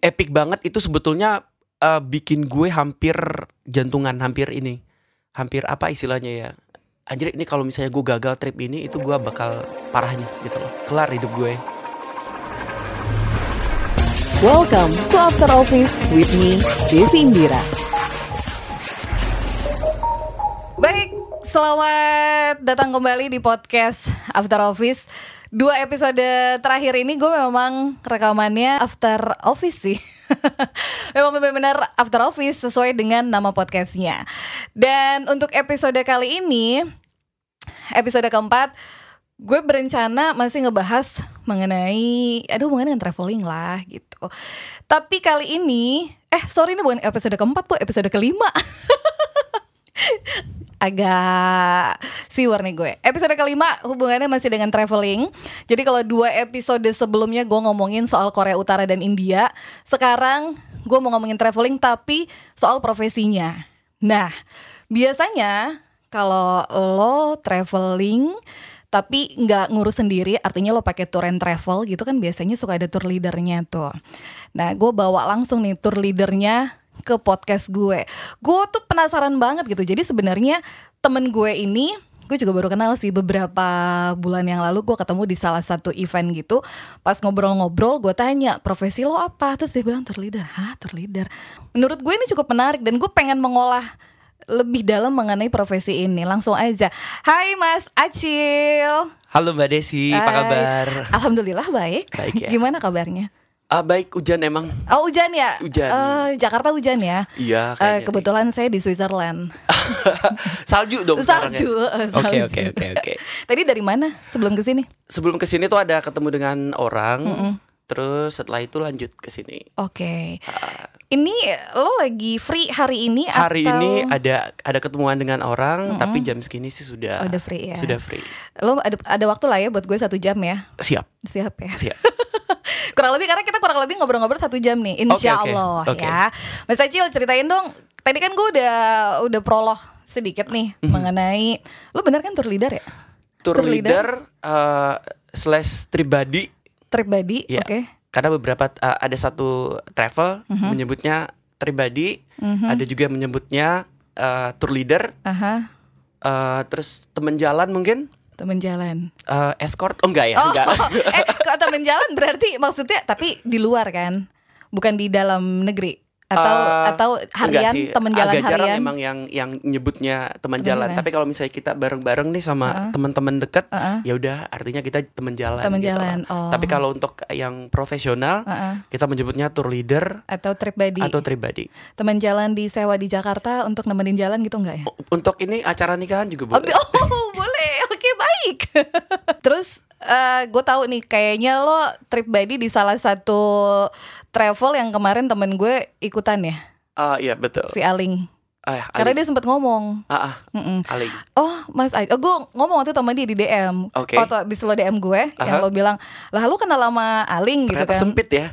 epic banget itu sebetulnya uh, bikin gue hampir jantungan hampir ini hampir apa istilahnya ya anjir ini kalau misalnya gue gagal trip ini itu gue bakal parahnya gitu loh kelar hidup gue Welcome to After Office with me, Desi Indira. Baik, selamat datang kembali di podcast After Office. Dua episode terakhir ini gue memang rekamannya After Office sih. memang benar-benar After Office sesuai dengan nama podcastnya. Dan untuk episode kali ini, episode keempat, gue berencana masih ngebahas mengenai aduh mengenai dengan traveling lah gitu. Tapi kali ini eh sorry ini bukan episode keempat bu episode kelima. agak siwer nih gue. Episode kelima hubungannya masih dengan traveling. Jadi kalau dua episode sebelumnya gue ngomongin soal Korea Utara dan India, sekarang gue mau ngomongin traveling tapi soal profesinya. Nah, biasanya kalau lo traveling tapi nggak ngurus sendiri artinya lo pakai tour and travel gitu kan biasanya suka ada tour leadernya tuh nah gue bawa langsung nih tour leadernya ke podcast gue gue tuh penasaran banget gitu jadi sebenarnya temen gue ini gue juga baru kenal sih beberapa bulan yang lalu gue ketemu di salah satu event gitu pas ngobrol-ngobrol gue tanya profesi lo apa terus dia bilang tour leader hah tour leader menurut gue ini cukup menarik dan gue pengen mengolah lebih dalam mengenai profesi ini. Langsung aja. Hai Mas Acil. Halo Mbak Desi, apa kabar? Alhamdulillah baik. Baik ya. Gimana kabarnya? Ah, baik, hujan emang. Oh hujan ya? Hujan. Uh, Jakarta hujan ya? Iya. Uh, kebetulan nih. saya di Switzerland. salju dong. Salju. ya? Oke oke oke oke. Tadi dari mana sebelum ke sini? Sebelum ke sini tuh ada ketemu dengan orang. Mm -mm. Terus setelah itu lanjut ke sini. Oke. Okay. Uh, ini lo lagi free hari ini Hari atau... ini ada ada ketemuan dengan orang, mm -hmm. tapi jam segini sih sudah. Oh, udah free ya. Sudah free. Lo ada ada waktu lah ya buat gue satu jam ya. Siap. Siap ya. Siap. kurang lebih karena kita kurang lebih ngobrol-ngobrol satu jam nih, insya okay, Allah okay. ya. Mas Acil ceritain dong. Tadi kan gue udah udah prolog sedikit nih mm -hmm. mengenai lo bener kan tour leader ya? Tour, tour leader, leader uh, slash tribadi. Tribadi, yeah. oke. Okay karena beberapa uh, ada satu travel. -huh. menyebutnya pribadi, mhm. -huh. ada juga yang menyebutnya uh, tour leader, uh -huh. uh, terus teman jalan mungkin teman jalan? Uh, escort? Oh enggak ya oh, enggak. eh kok teman jalan berarti maksudnya tapi di luar kan? Bukan di dalam negeri? Atau uh, atau harian teman jalan agak harian? jarang emang yang yang nyebutnya teman jalan. tapi kalau misalnya kita bareng-bareng nih sama uh -uh. teman-teman dekat uh -uh. ya udah artinya kita teman jalan teman gitu. jalan oh. tapi kalau untuk yang profesional uh -uh. kita menyebutnya tour leader atau trip buddy. atau trip buddy. Teman jalan di sewa di Jakarta untuk nemenin jalan gitu enggak ya? Untuk ini acara nikahan juga boleh. oh, oh boleh. okay, baik terus uh, gue tahu nih kayaknya lo trip buddy di salah satu travel yang kemarin temen gue ikutan ya? Ah uh, iya betul. Si Aling. Ah, ya, Karena dia sempat ngomong. Ah, uh, Aling. Oh, Mas Aing. Oh, gue ngomong waktu itu sama dia di DM. Oke. Okay. Waktu abis lo DM gue, uh -huh. yang lo bilang, lah lo kenal lama Aling Ternyata gitu kan. sempit ya.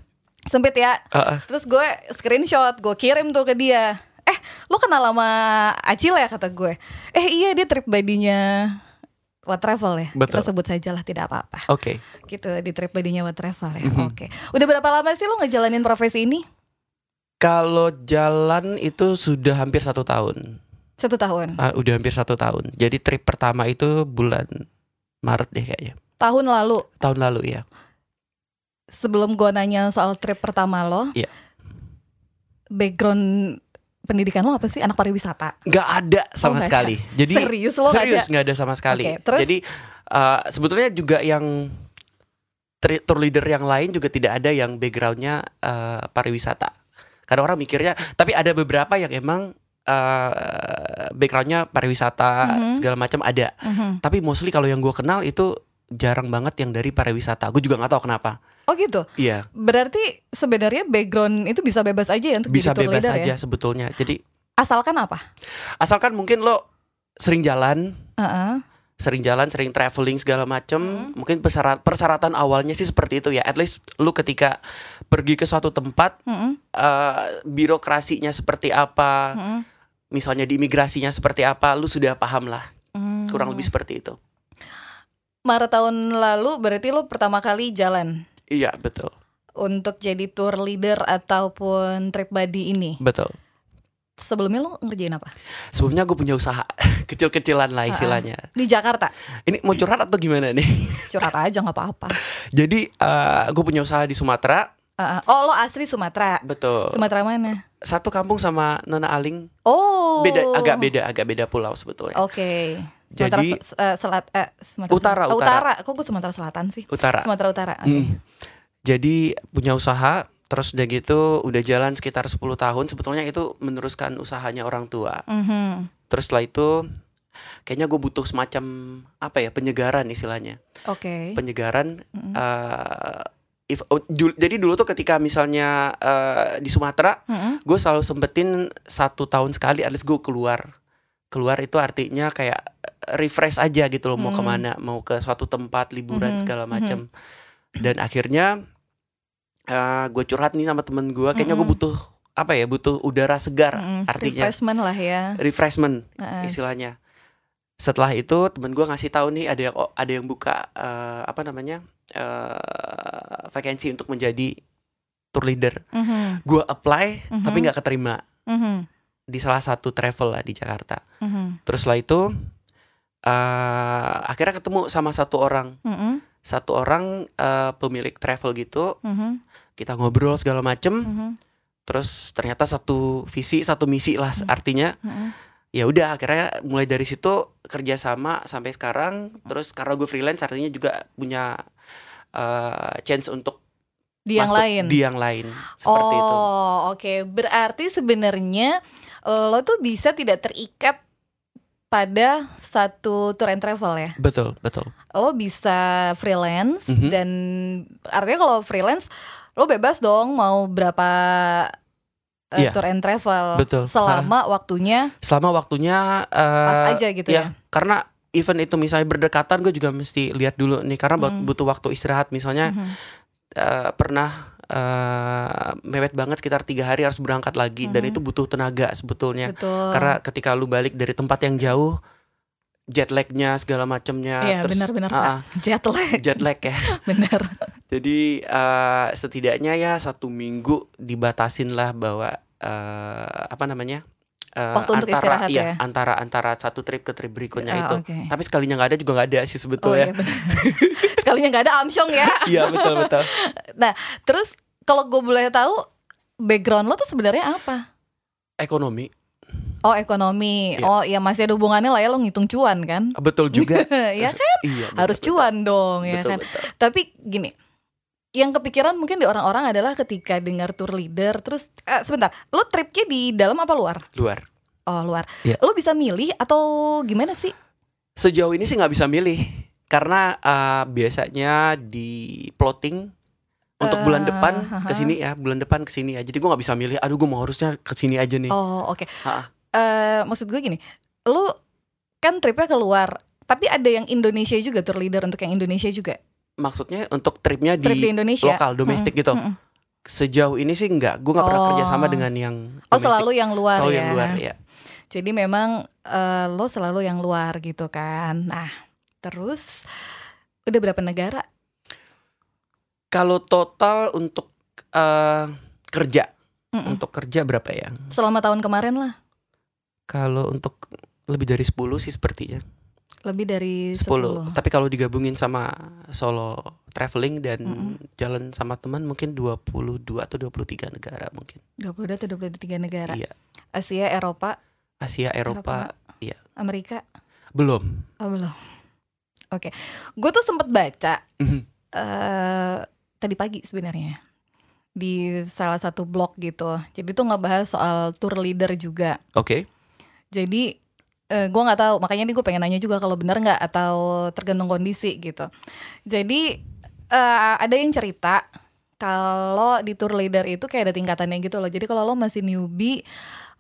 Sempit ya. Uh -uh. Terus gue screenshot, gue kirim tuh ke dia. Eh, lo kenal lama Acil ya kata gue. Eh iya dia trip badinya What Travel ya. Betul. Kita sebut saja lah tidak apa-apa. Oke. Okay. Gitu di trip badinya What Travel ya. Mm -hmm. Oke. Okay. Udah berapa lama sih lo ngejalanin profesi ini? Kalau jalan itu sudah hampir satu tahun. Satu tahun. Uh, udah hampir satu tahun. Jadi trip pertama itu bulan Maret deh kayaknya. Tahun lalu. Tahun lalu ya. Sebelum gua nanya soal trip pertama lo. Iya. Background pendidikan lo apa sih anak pariwisata? Gak ada sama oh, sekali. Ada. Jadi serius lo serius nggak ada. ada sama sekali. Okay, terus? Jadi uh, sebetulnya juga yang tour leader yang lain juga tidak ada yang backgroundnya uh, pariwisata. Karena orang mikirnya, tapi ada beberapa yang emang uh, backgroundnya pariwisata mm -hmm. segala macam ada. Mm -hmm. Tapi mostly kalau yang gue kenal itu jarang banget yang dari pariwisata. Gue juga nggak tahu kenapa. Oh gitu. Iya. Berarti sebenarnya background itu bisa bebas aja ya untuk bisa jadi bebas leader aja ya? sebetulnya. Jadi asalkan apa? Asalkan mungkin lo sering jalan, uh -uh. sering jalan, sering traveling segala macem. -huh. Mungkin persyarat, persyaratan awalnya sih seperti itu ya. At least lo ketika pergi ke suatu tempat, uh -uh. Birokrasinya seperti apa, -uh. misalnya di imigrasinya seperti apa, lu sudah paham lah. -huh. Kurang lebih seperti itu. Maret tahun lalu berarti lo pertama kali jalan. Iya betul. untuk jadi tour leader ataupun trip buddy ini. Betul. Sebelumnya lo ngerjain apa? Sebelumnya gue punya usaha kecil-kecilan lah istilahnya. Di Jakarta. Ini mau curhat atau gimana nih? Curhat aja nggak apa-apa. Jadi uh, gue punya usaha di Sumatera. Uh, oh lo asli Sumatera. Betul. Sumatera mana? Satu kampung sama Nona Aling. Oh. Beda agak beda agak beda pulau sebetulnya. Oke. Sumatera Jadi- se- eh, selat eh, Sumatera Utara. Oh, utara. Kok gue Sumatera Selatan sih? Utara. Sumatera Utara. Oke. Hmm. Jadi punya usaha terus udah gitu udah jalan sekitar 10 tahun sebetulnya itu meneruskan usahanya orang tua. Mhm. Terus setelah itu kayaknya gue butuh semacam apa ya penyegaran istilahnya. Oke. Penyegaran Mhm. eh, if, oh, dul- jadi dulu tuh ketika misalnya eh, di Sumatera Mhm. gue selalu sempetin satu tahun sekali at least gue keluar keluar itu artinya kayak refresh aja gitu loh mau Hmm. ke mana mau ke suatu tempat liburan Mhm, segala macam dan akhirnya gue curhat nih sama temen gue kayaknya gue Mhm. butuh apa ya butuh udara segar Mhm. artinya refreshment lah ya. refreshment Heeh. istilahnya setelah itu temen gue ngasih tahu nih ada yang oh, ada yang buka eh, apa namanya eh vacancy untuk menjadi tour leader Mhm. gue apply Mhm. tapi nggak keterima Mhm. Di salah satu travel lah di Jakarta. Mhm. Terus setelah itu eh akhirnya ketemu sama satu orang, Mhm. satu orang eh, pemilik travel gitu. Mhm. Kita ngobrol segala macem. Mhm. Terus ternyata satu visi, satu misi lah Hmm. artinya. Mhm. Ya udah akhirnya mulai dari situ kerjasama sampai sekarang. Terus karena gue freelance artinya juga punya eh, chance untuk Di yang masuk lain. di yang lain seperti itu. oh, oke. Berarti sebenarnya lo tuh bisa tidak terikat pada satu tour and travel ya. Betul, betul. Lo bisa freelance Mhm. dan artinya kalau freelance lo bebas dong mau berapa eh, Iya. tour and travel Betul. selama waktunya Selama waktunya eh, pas aja gitu ya. ya, karena event itu misalnya berdekatan gue juga mesti lihat dulu nih karena Hmm. butuh waktu istirahat misalnya Mhm. eh, pernah eh, mepet banget sekitar tiga hari harus berangkat lagi dan Mhm. itu butuh tenaga sebetulnya Betul. karena ketika lu balik dari tempat yang jauh jet lagnya segala macamnya Iya, terus benar-benar, ah, ah, jet lag jet lag ya bener. jadi eh, setidaknya ya satu minggu dibatasin lah bahwa eh, apa namanya eh, Waktu untuk antara istirahat iya, ya? antara antara satu trip ke trip berikutnya Ah, itu oke. tapi sekalinya nggak ada juga nggak ada sih Oh sebetulnya iya benar. Sekalinya nggak ada amsyong ya. iya betul betul Terus kalau gue boleh tahu background lo tuh sebenarnya apa? ekonomi Oh ekonomi. Iya. Oh iya masih ada hubungannya lah ya lo ngitung cuan kan? betul juga ya kan iya betul, harus betul. cuan dong ya betul kan. betul Tapi gini, yang kepikiran mungkin di orang-orang adalah ketika dengar tour leader, terus eh, sebentar, lo tripnya di dalam apa luar? luar Oh luar. Iya. Lo bisa milih atau gimana sih? sejauh ini sih nggak bisa milih karena eh, biasanya di plotting untuk bulan Eh, depan haha. ke sini ya bulan depan ke sini ya jadi gue nggak bisa milih aduh gue mau harusnya ke sini aja nih Oh oke. Ha-ha. Eh, maksud gue gini, lo kan tripnya keluar, tapi ada yang Indonesia juga tour leader untuk yang Indonesia juga. Maksudnya untuk tripnya di, Trip di Indonesia. lokal domestik Mm-mm, gitu mm-mm. sejauh ini sih nggak gue nggak pernah Oh. kerja sama dengan yang Oh domestik. selalu yang luar selalu ya. yang luar ya Jadi memang eh, lo selalu yang luar gitu kan. Nah, terus udah berapa negara? kalau total untuk eh, kerja Mm-mm. untuk kerja berapa ya Selama tahun kemarin lah, kalau untuk lebih dari 10 sih sepertinya lebih dari 10. 10. Tapi kalau digabungin sama solo traveling dan Mm-mm. jalan sama teman mungkin 22 atau 23 negara mungkin. 22 atau 23 negara. Iya. Asia, Eropa, Asia, Eropa, iya. Amerika. belum. Oh belum. Oke. Gue tuh sempet baca Mhm. eh tadi pagi sebenarnya di salah satu blog gitu. Jadi tuh ngebahas soal tour leader juga. Oke. Jadi eh, gue nggak tahu, makanya nih gue pengen nanya juga kalau benar nggak atau tergantung kondisi gitu. Jadi eh, ada yang cerita kalau di tour leader itu kayak ada tingkatannya gitu loh. Jadi kalau lo masih newbie,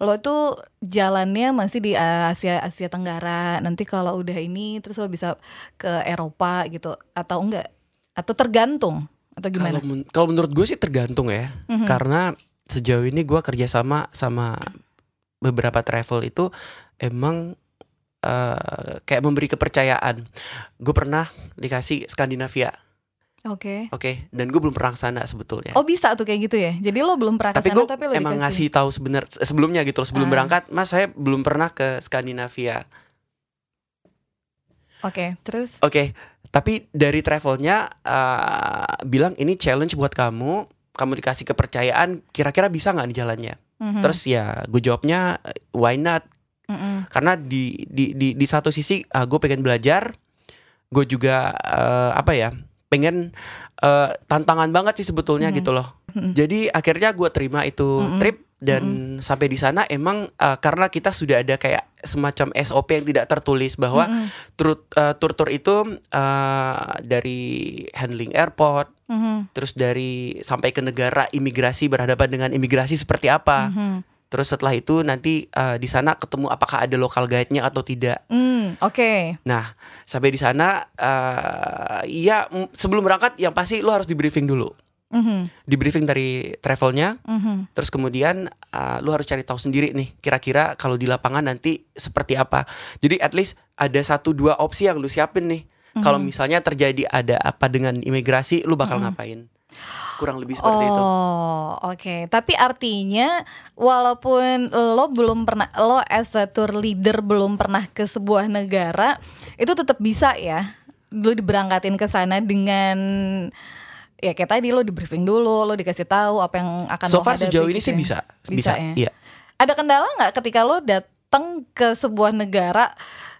lo tuh jalannya masih di Asia Asia Tenggara. Nanti kalau udah ini terus lo bisa ke Eropa gitu atau enggak? Atau tergantung atau gimana? Kalau men- kalau menurut gue sih tergantung ya. Mhm. Karena sejauh ini gue kerjasama sama beberapa travel itu emang eh, kayak memberi kepercayaan. Gue pernah dikasih Skandinavia. Oke. Oke, dan gue belum pernah ke sana sebetulnya. Oh bisa tuh kayak gitu ya. Jadi lo belum pernah tapi gue tapi lo emang dikasih. ngasih tahu sebenar sebelumnya gitu loh sebelum Ah. berangkat, Mas saya belum pernah ke Skandinavia. Oke, terus Oke, tapi dari travelnya eh, bilang ini challenge buat kamu, kamu dikasih kepercayaan, kira-kira bisa nggak nih jalannya? Mhm. Terus ya gue jawabnya eh, why not? Mm-mm. Karena di di di, di satu sisi gue pengen belajar, gue juga eh, apa ya pengen eh, tantangan banget sih sebetulnya Mhm. gitu loh. Mhm. Jadi akhirnya gue terima itu Mhm. trip dan sampai di sana emang eh, karena kita sudah ada kayak semacam SOP yang tidak tertulis bahwa Mm-mm. tur eh, tur-tur itu eh, dari handling airport, Mhm. terus dari sampai ke negara imigrasi berhadapan dengan imigrasi seperti apa. Mhm. Terus setelah itu nanti eh, di sana ketemu apakah ada local guide-nya atau tidak. Mm, Oke. Nah, sampai di sana eh iya mm, sebelum berangkat yang pasti lo harus di briefing dulu. Mhm. Di briefing dari travelnya, Mhm. terus kemudian uh, lu harus cari tahu sendiri nih kira-kira kalau di lapangan nanti seperti apa. Jadi at least ada satu dua opsi yang lu siapin nih. Kalau misalnya terjadi ada apa dengan imigrasi, lu bakal ngapain? Kurang lebih seperti itu. Oh, oke. Tapi artinya walaupun lo belum pernah lo as a tour leader belum pernah ke sebuah negara, itu tetap bisa ya. Lo diberangkatin ke sana dengan ya kayak tadi lo di briefing dulu, lo dikasih tahu apa yang akan So lo far hadapi sejauh ini gitu sih ya. bisa, Bisa bisa. ya? Iya. Ada kendala nggak ketika lo datang ke sebuah negara?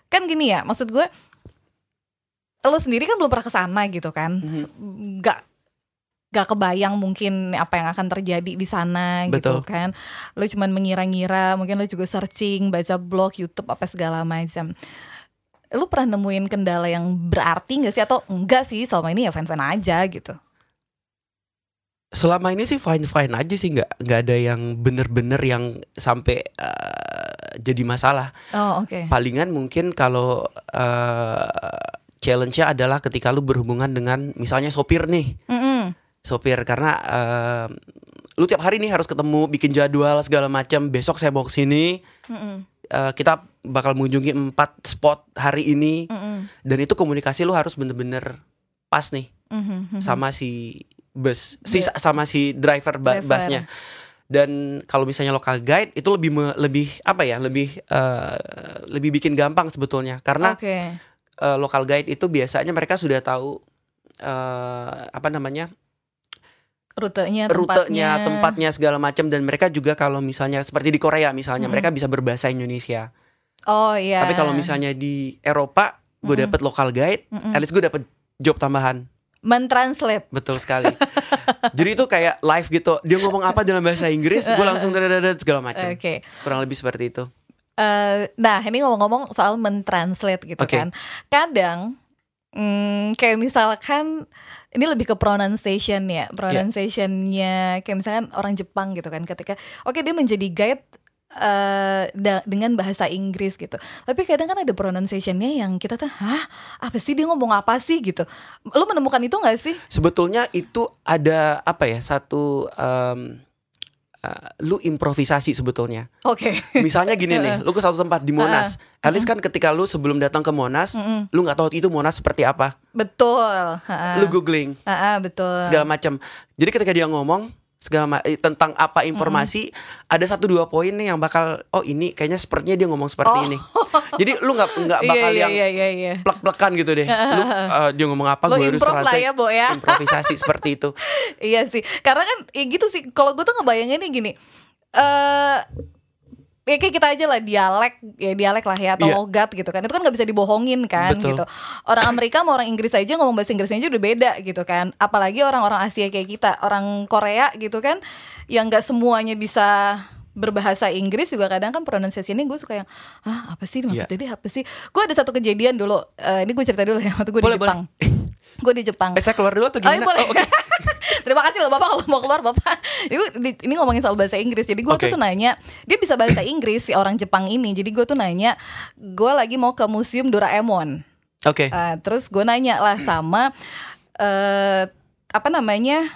Kan gini ya, maksud gue lo sendiri kan belum pernah ke sana gitu kan. Mhm. Nggak nggak kebayang mungkin apa yang akan terjadi di sana gitu Betul. kan. Lo cuman mengira-ngira, mungkin lo juga searching, baca blog, YouTube apa segala macam. Lo pernah nemuin kendala yang berarti nggak sih atau enggak sih selama ini ya fan-fan aja gitu. Selama ini sih fine fine aja sih nggak nggak ada yang bener-bener yang sampai uh, jadi masalah. Oh, oke. Palingan mungkin kalau uh, challenge-nya adalah ketika lu berhubungan dengan misalnya sopir nih. Mm-mm. Sopir karena em, lu tiap hari nih harus ketemu bikin jadwal segala macam besok saya mau ke sini Mm-mm. eh, kita bakal mengunjungi empat spot hari ini Mm-mm. dan itu komunikasi lu harus bener-bener pas nih Mhm. sama si bus si Iya. sama si driver, ba- Driver. busnya dan kalau misalnya local guide itu lebih me- lebih apa ya lebih eh, lebih bikin gampang sebetulnya karena Oke. eh, local guide itu biasanya mereka sudah tahu eh, apa namanya rutenya, rutenya, tempatnya segala macam dan mereka juga kalau misalnya seperti di Korea misalnya Mm-mm. mereka bisa berbahasa Indonesia. Oh iya. Tapi kalau misalnya di Eropa gue Mm-mm. dapet local guide, Mm-mm. at least gue dapet job tambahan. mentranslate. Betul sekali. Jadi itu kayak live gitu. Dia ngomong apa dalam bahasa Inggris, gue langsung dadadadad segala macam. Oke. Kurang lebih seperti itu. Eh, nah, ini ngomong-ngomong soal mentranslate gitu Oke. kan. Kadang hmm, kayak misalkan ini lebih ke pronunciation ya, pronunciationnya kayak misalkan orang Jepang gitu kan ketika oke dia menjadi guide eh da- dengan bahasa Inggris gitu. Tapi kadang kan ada pronunciationnya yang kita tuh, hah apa sih dia ngomong apa sih gitu. Lu menemukan itu nggak sih? Sebetulnya itu ada apa ya satu em, lu improvisasi sebetulnya. Oke. Misalnya gini nih, lu ke satu tempat di Monas. At least kan ketika lu sebelum datang ke Monas, Mm-mm. lu nggak tahu itu Monas seperti apa. Betul. Ha-ha. Lu googling Ha-ha, betul. segala macam. Jadi ketika dia ngomong segala eh, tentang apa informasi, ada satu dua poin nih yang bakal oh ini kayaknya sepertinya dia ngomong seperti Oh. ini. Jadi lu nggak nggak bakal iya, yang iya, iya, iya. plek-plekan gitu deh. Lu eh, dia ngomong apa gue harus translate. ya, Bo ya. Improvisasi seperti itu. Iya sih, karena kan ya gitu sih. Kalau gue tuh ngebayanginnya gini, eh ya kayak kita aja lah dialek, ya dialek lah ya atau Iya. logat gitu kan. Itu kan nggak bisa dibohongin kan Betul. gitu. Orang Amerika sama orang Inggris aja ngomong bahasa Inggrisnya aja udah beda gitu kan. Apalagi orang-orang Asia kayak kita, orang Korea gitu kan, yang nggak semuanya bisa berbahasa Inggris juga kadang kan pronunciasi ini gue suka yang ah apa sih maksudnya Iya. dia apa sih gue ada satu kejadian dulu eh, ini gue cerita dulu ya waktu gue di. Jepang gue di Jepang Eh saya keluar dulu atau Oh, iya, gimana? boleh. Oh, oke. Terima kasih loh Bapak kalau mau keluar Bapak. Ini, ini ngomongin soal bahasa Inggris. Jadi gue Oke. tuh nanya, dia bisa bahasa Inggris si orang Jepang ini. Jadi gue tuh nanya, gue lagi mau ke museum Doraemon. Oke. Eh, terus gue nanya lah sama eh apa namanya?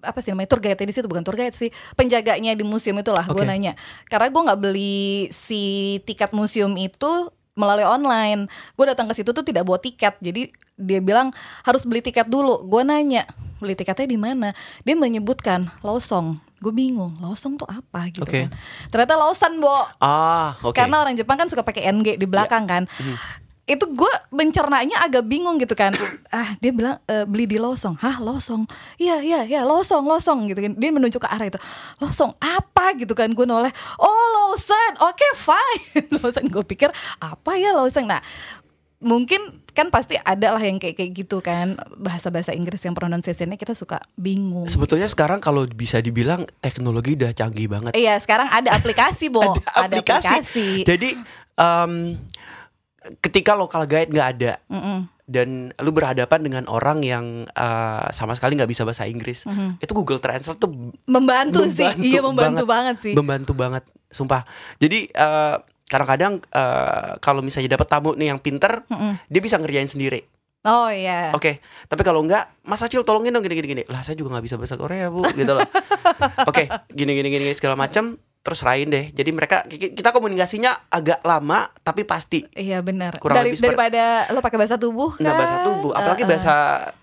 apa sih namanya tour guide di situ bukan tour guide sih penjaganya di museum itulah gue Oke. nanya karena gue nggak beli si tiket museum itu melalui online. Gue datang ke situ tuh tidak bawa tiket. Jadi dia bilang harus beli tiket dulu. Gue nanya beli tiketnya di mana? Dia menyebutkan Lawsong. Gue bingung, Lawsong tuh apa gitu Oke. kan. Ternyata Lawson, Bo. Ah, oke. Karena orang Jepang kan suka pakai NG di belakang kan. Itu gue mencernanya agak bingung gitu kan. ah, dia bilang "E, beli di Lawsong. Hah, Lawsong? Iya, iya, iya, Lawsong, Lawsong gitu kan. Dia menunjuk ke arah itu. Lawsong apa gitu kan. Gue noleh, "Oh, Lawson. Oke, fine." Lawson gue pikir apa ya Lawson. Nah, mungkin kan pasti ada lah yang kayak kayak gitu kan bahasa-bahasa Inggris yang pronunciation-nya kita suka bingung. Sebetulnya sekarang kalau bisa dibilang teknologi udah canggih banget. Iya, sekarang ada aplikasi, Bo. ada aplikasi. Jadi em, ketika local guide nggak ada Mm-mm. dan lu berhadapan dengan orang yang eh, sama sekali nggak bisa bahasa Inggris, itu Google Translate tuh Membantu, sih. Iya, membantu banget, sih. Membantu banget, sumpah. Jadi eh, kadang-kadang eh, kalau misalnya dapat tamu nih yang pinter, dia bisa ngerjain sendiri. Oh iya. Oke, tapi kalau enggak, Mas Acil tolongin dong gini gini. Lah saya juga nggak bisa bahasa Korea bu, gitu loh. Oke, gini gini gini segala macam, terus rain deh. Jadi mereka ki- kita komunikasinya agak lama tapi pasti. Iya benar. Kurang Dari, lebih daripada lo pakai bahasa tubuh kan. Nggak bahasa tubuh, apalagi Eh, eh. bahasa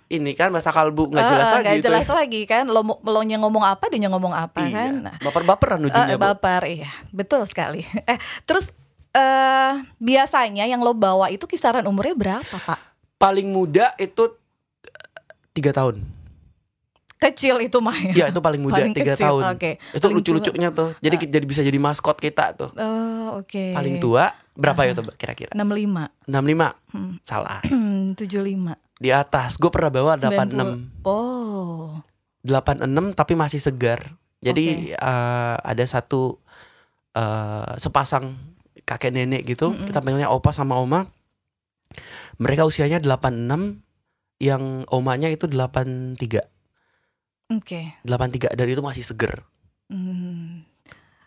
ini kan bahasa kalbu nggak Eh, jelas eh, lagi nggak jelas lagi kan. Lo lo nya ngomong apa, dia nya ngomong apa Iya. kan. Nah, Baper-baperan ujungnya. Bu. baper iya, betul sekali. Eh, terus eh biasanya yang lo bawa itu kisaran umurnya berapa, Pak? Paling muda itu eh, tiga tahun. Kecil itu mah ya. Iya itu paling muda Paling tiga kecil, tahun. oke. Itu lucu-lucunya tuh. Jadi ki- jadi bisa jadi maskot kita tuh. Oh, oke. Paling tua berapa ya tuh kira-kira? 65. 65 Salah. Hmm, 75. Di atas. Gue pernah bawa 90. 86 Oh. 86 tapi masih segar. Jadi eh, ada satu eh, sepasang kakek nenek gitu, kita panggilnya opa sama oma. Mereka usianya 86, yang omanya itu 83. Oke. 83 dan itu masih seger. Hmm.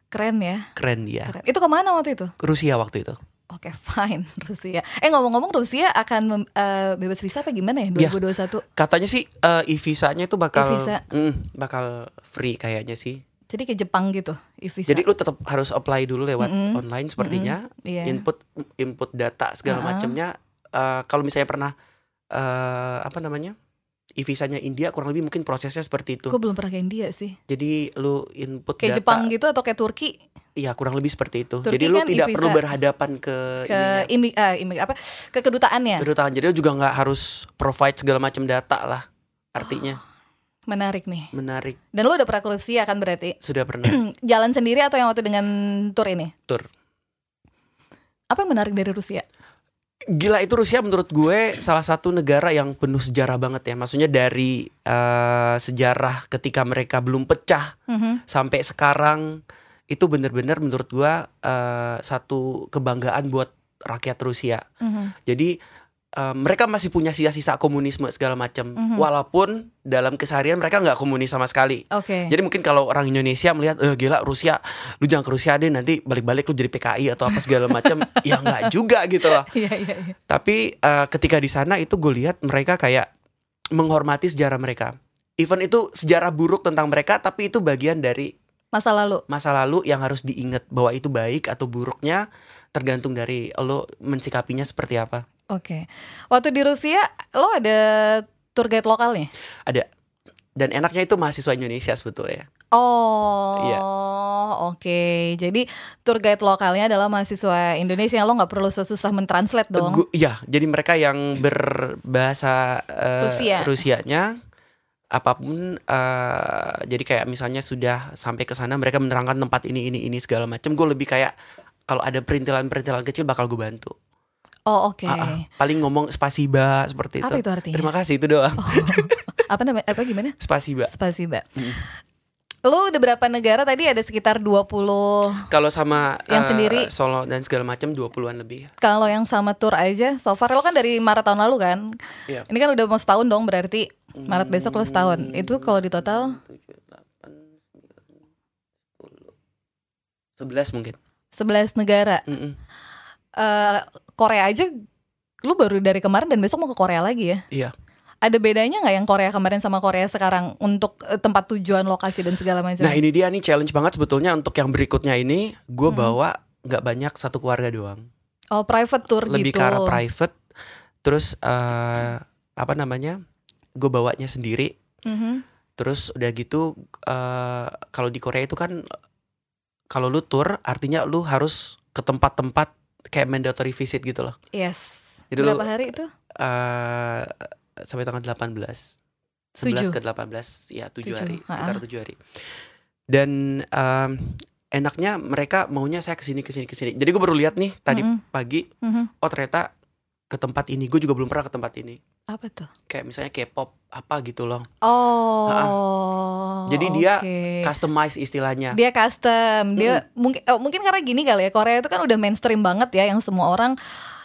Keren ya. Keren dia. Keren. Itu ke mana waktu itu? Rusia waktu itu. Oke, fine. Rusia. Eh ngomong-ngomong Rusia akan mem- eh, bebas visa apa gimana ya Iya. 2021? Katanya sih eh, e-visanya itu bakal E-visa. Mm, bakal free kayaknya sih. Jadi kayak Jepang gitu, e-visa. Jadi lu tetap harus apply dulu lewat Mm-mm. online sepertinya. Iya. Input input data segala Uh-uh. macamnya. Eh, kalau misalnya pernah eh, apa namanya? E-visanya India kurang lebih mungkin prosesnya seperti itu. Gue belum pernah ke India sih. Jadi lu input Kayak data. Jepang gitu atau kayak Turki Iya, kurang lebih seperti itu. Turki Jadi lu kan tidak e-visa. perlu berhadapan ke ke imi, eh, imi- apa ke kedutaannya. kedutaan. Jadi lu juga nggak harus provide segala macam data lah. Artinya Menarik nih. menarik. Dan lo udah pernah ke Rusia kan berarti? Sudah pernah Jalan sendiri atau yang waktu dengan tour ini? tur. Apa yang menarik dari Rusia? Gila itu Rusia menurut gue salah satu negara yang penuh sejarah banget ya. Maksudnya dari eh, sejarah ketika mereka belum pecah Mhm. sampai sekarang itu bener-bener menurut gue eh, satu kebanggaan buat rakyat Rusia. Mhm. Jadi eh, mereka masih punya sisa-sisa komunisme segala macam. Mhm. Walaupun dalam keseharian mereka nggak komunis sama sekali. Oke. Jadi mungkin kalau orang Indonesia melihat, eh gila Rusia, lu jangan ke Rusia deh nanti balik-balik lu jadi PKI atau apa segala macam, ya nggak juga gitu loh. Iya iya iya. Tapi eh, ketika di sana itu gue lihat mereka kayak menghormati sejarah mereka. Even itu sejarah buruk tentang mereka, tapi itu bagian dari Masa lalu. masa lalu yang harus diingat bahwa itu baik atau buruknya tergantung dari lo mensikapinya seperti apa. Oke. Waktu di Rusia lo ada tour guide lokalnya? Ada dan enaknya itu mahasiswa Indonesia sebetulnya. Oh, Iya. oke. Jadi tour guide lokalnya adalah mahasiswa Indonesia yang lo nggak perlu susah mentranslate dong. Gu- Iya, jadi mereka yang berbahasa eh, Rusia. Rusianya apa pun eh, jadi kayak misalnya sudah sampai ke sana mereka menerangkan tempat ini ini ini segala macam gue lebih kayak kalau ada perintilan-perintilan kecil bakal gue bantu. Oh, oke. Ah, ah. Paling ngomong spasiba seperti itu. Apa itu artinya? Terima kasih itu doang. Oh, apa namanya? Apa gimana? Spasiba. Spasiba. Lo udah berapa negara tadi ada sekitar 20 Kalau sama Yang eh, sendiri? Solo dan segala macam 20-an lebih. Kalau yang sama tour aja so far lo kan dari Maret tahun lalu kan? Iya. Ini kan udah mau setahun dong berarti Maret besok lo setahun. Itu kalau di total 11 mungkin. 11 negara. Mm-mm. Eh Korea aja lu baru dari kemarin dan besok mau ke Korea lagi ya? Iya. Ada bedanya nggak yang Korea kemarin sama Korea sekarang untuk eh, tempat tujuan lokasi dan segala macam? Nah ini dia nih challenge banget sebetulnya untuk yang berikutnya ini gue Hmm. bawa nggak banyak satu keluarga doang. Oh private tour lebih gitu. ke arah private terus eh apa namanya gue bawanya sendiri Mhm. terus udah gitu eh kalau di Korea itu kan kalau lu tour artinya lu harus ke tempat-tempat kayak mandatory visit gitu loh Yes. Jadi lu- Berapa hari itu? eh sampai tanggal 18 Tujuh. 11 ke 18 ya 7 Tujuh, hari ha-ha. sekitar 7 hari dan em, enaknya mereka maunya saya ke sini ke sini ke sini jadi gue baru lihat nih tadi Mhm. pagi Mhm. oh ternyata ke tempat ini gue juga belum pernah ke tempat ini Apa tuh? kayak misalnya K-pop apa gitu loh Oh. Jadi dia oke. customize istilahnya dia custom. Dia mungkin oh, mungkin karena gini kali ya. Korea itu kan udah mainstream banget ya yang semua orang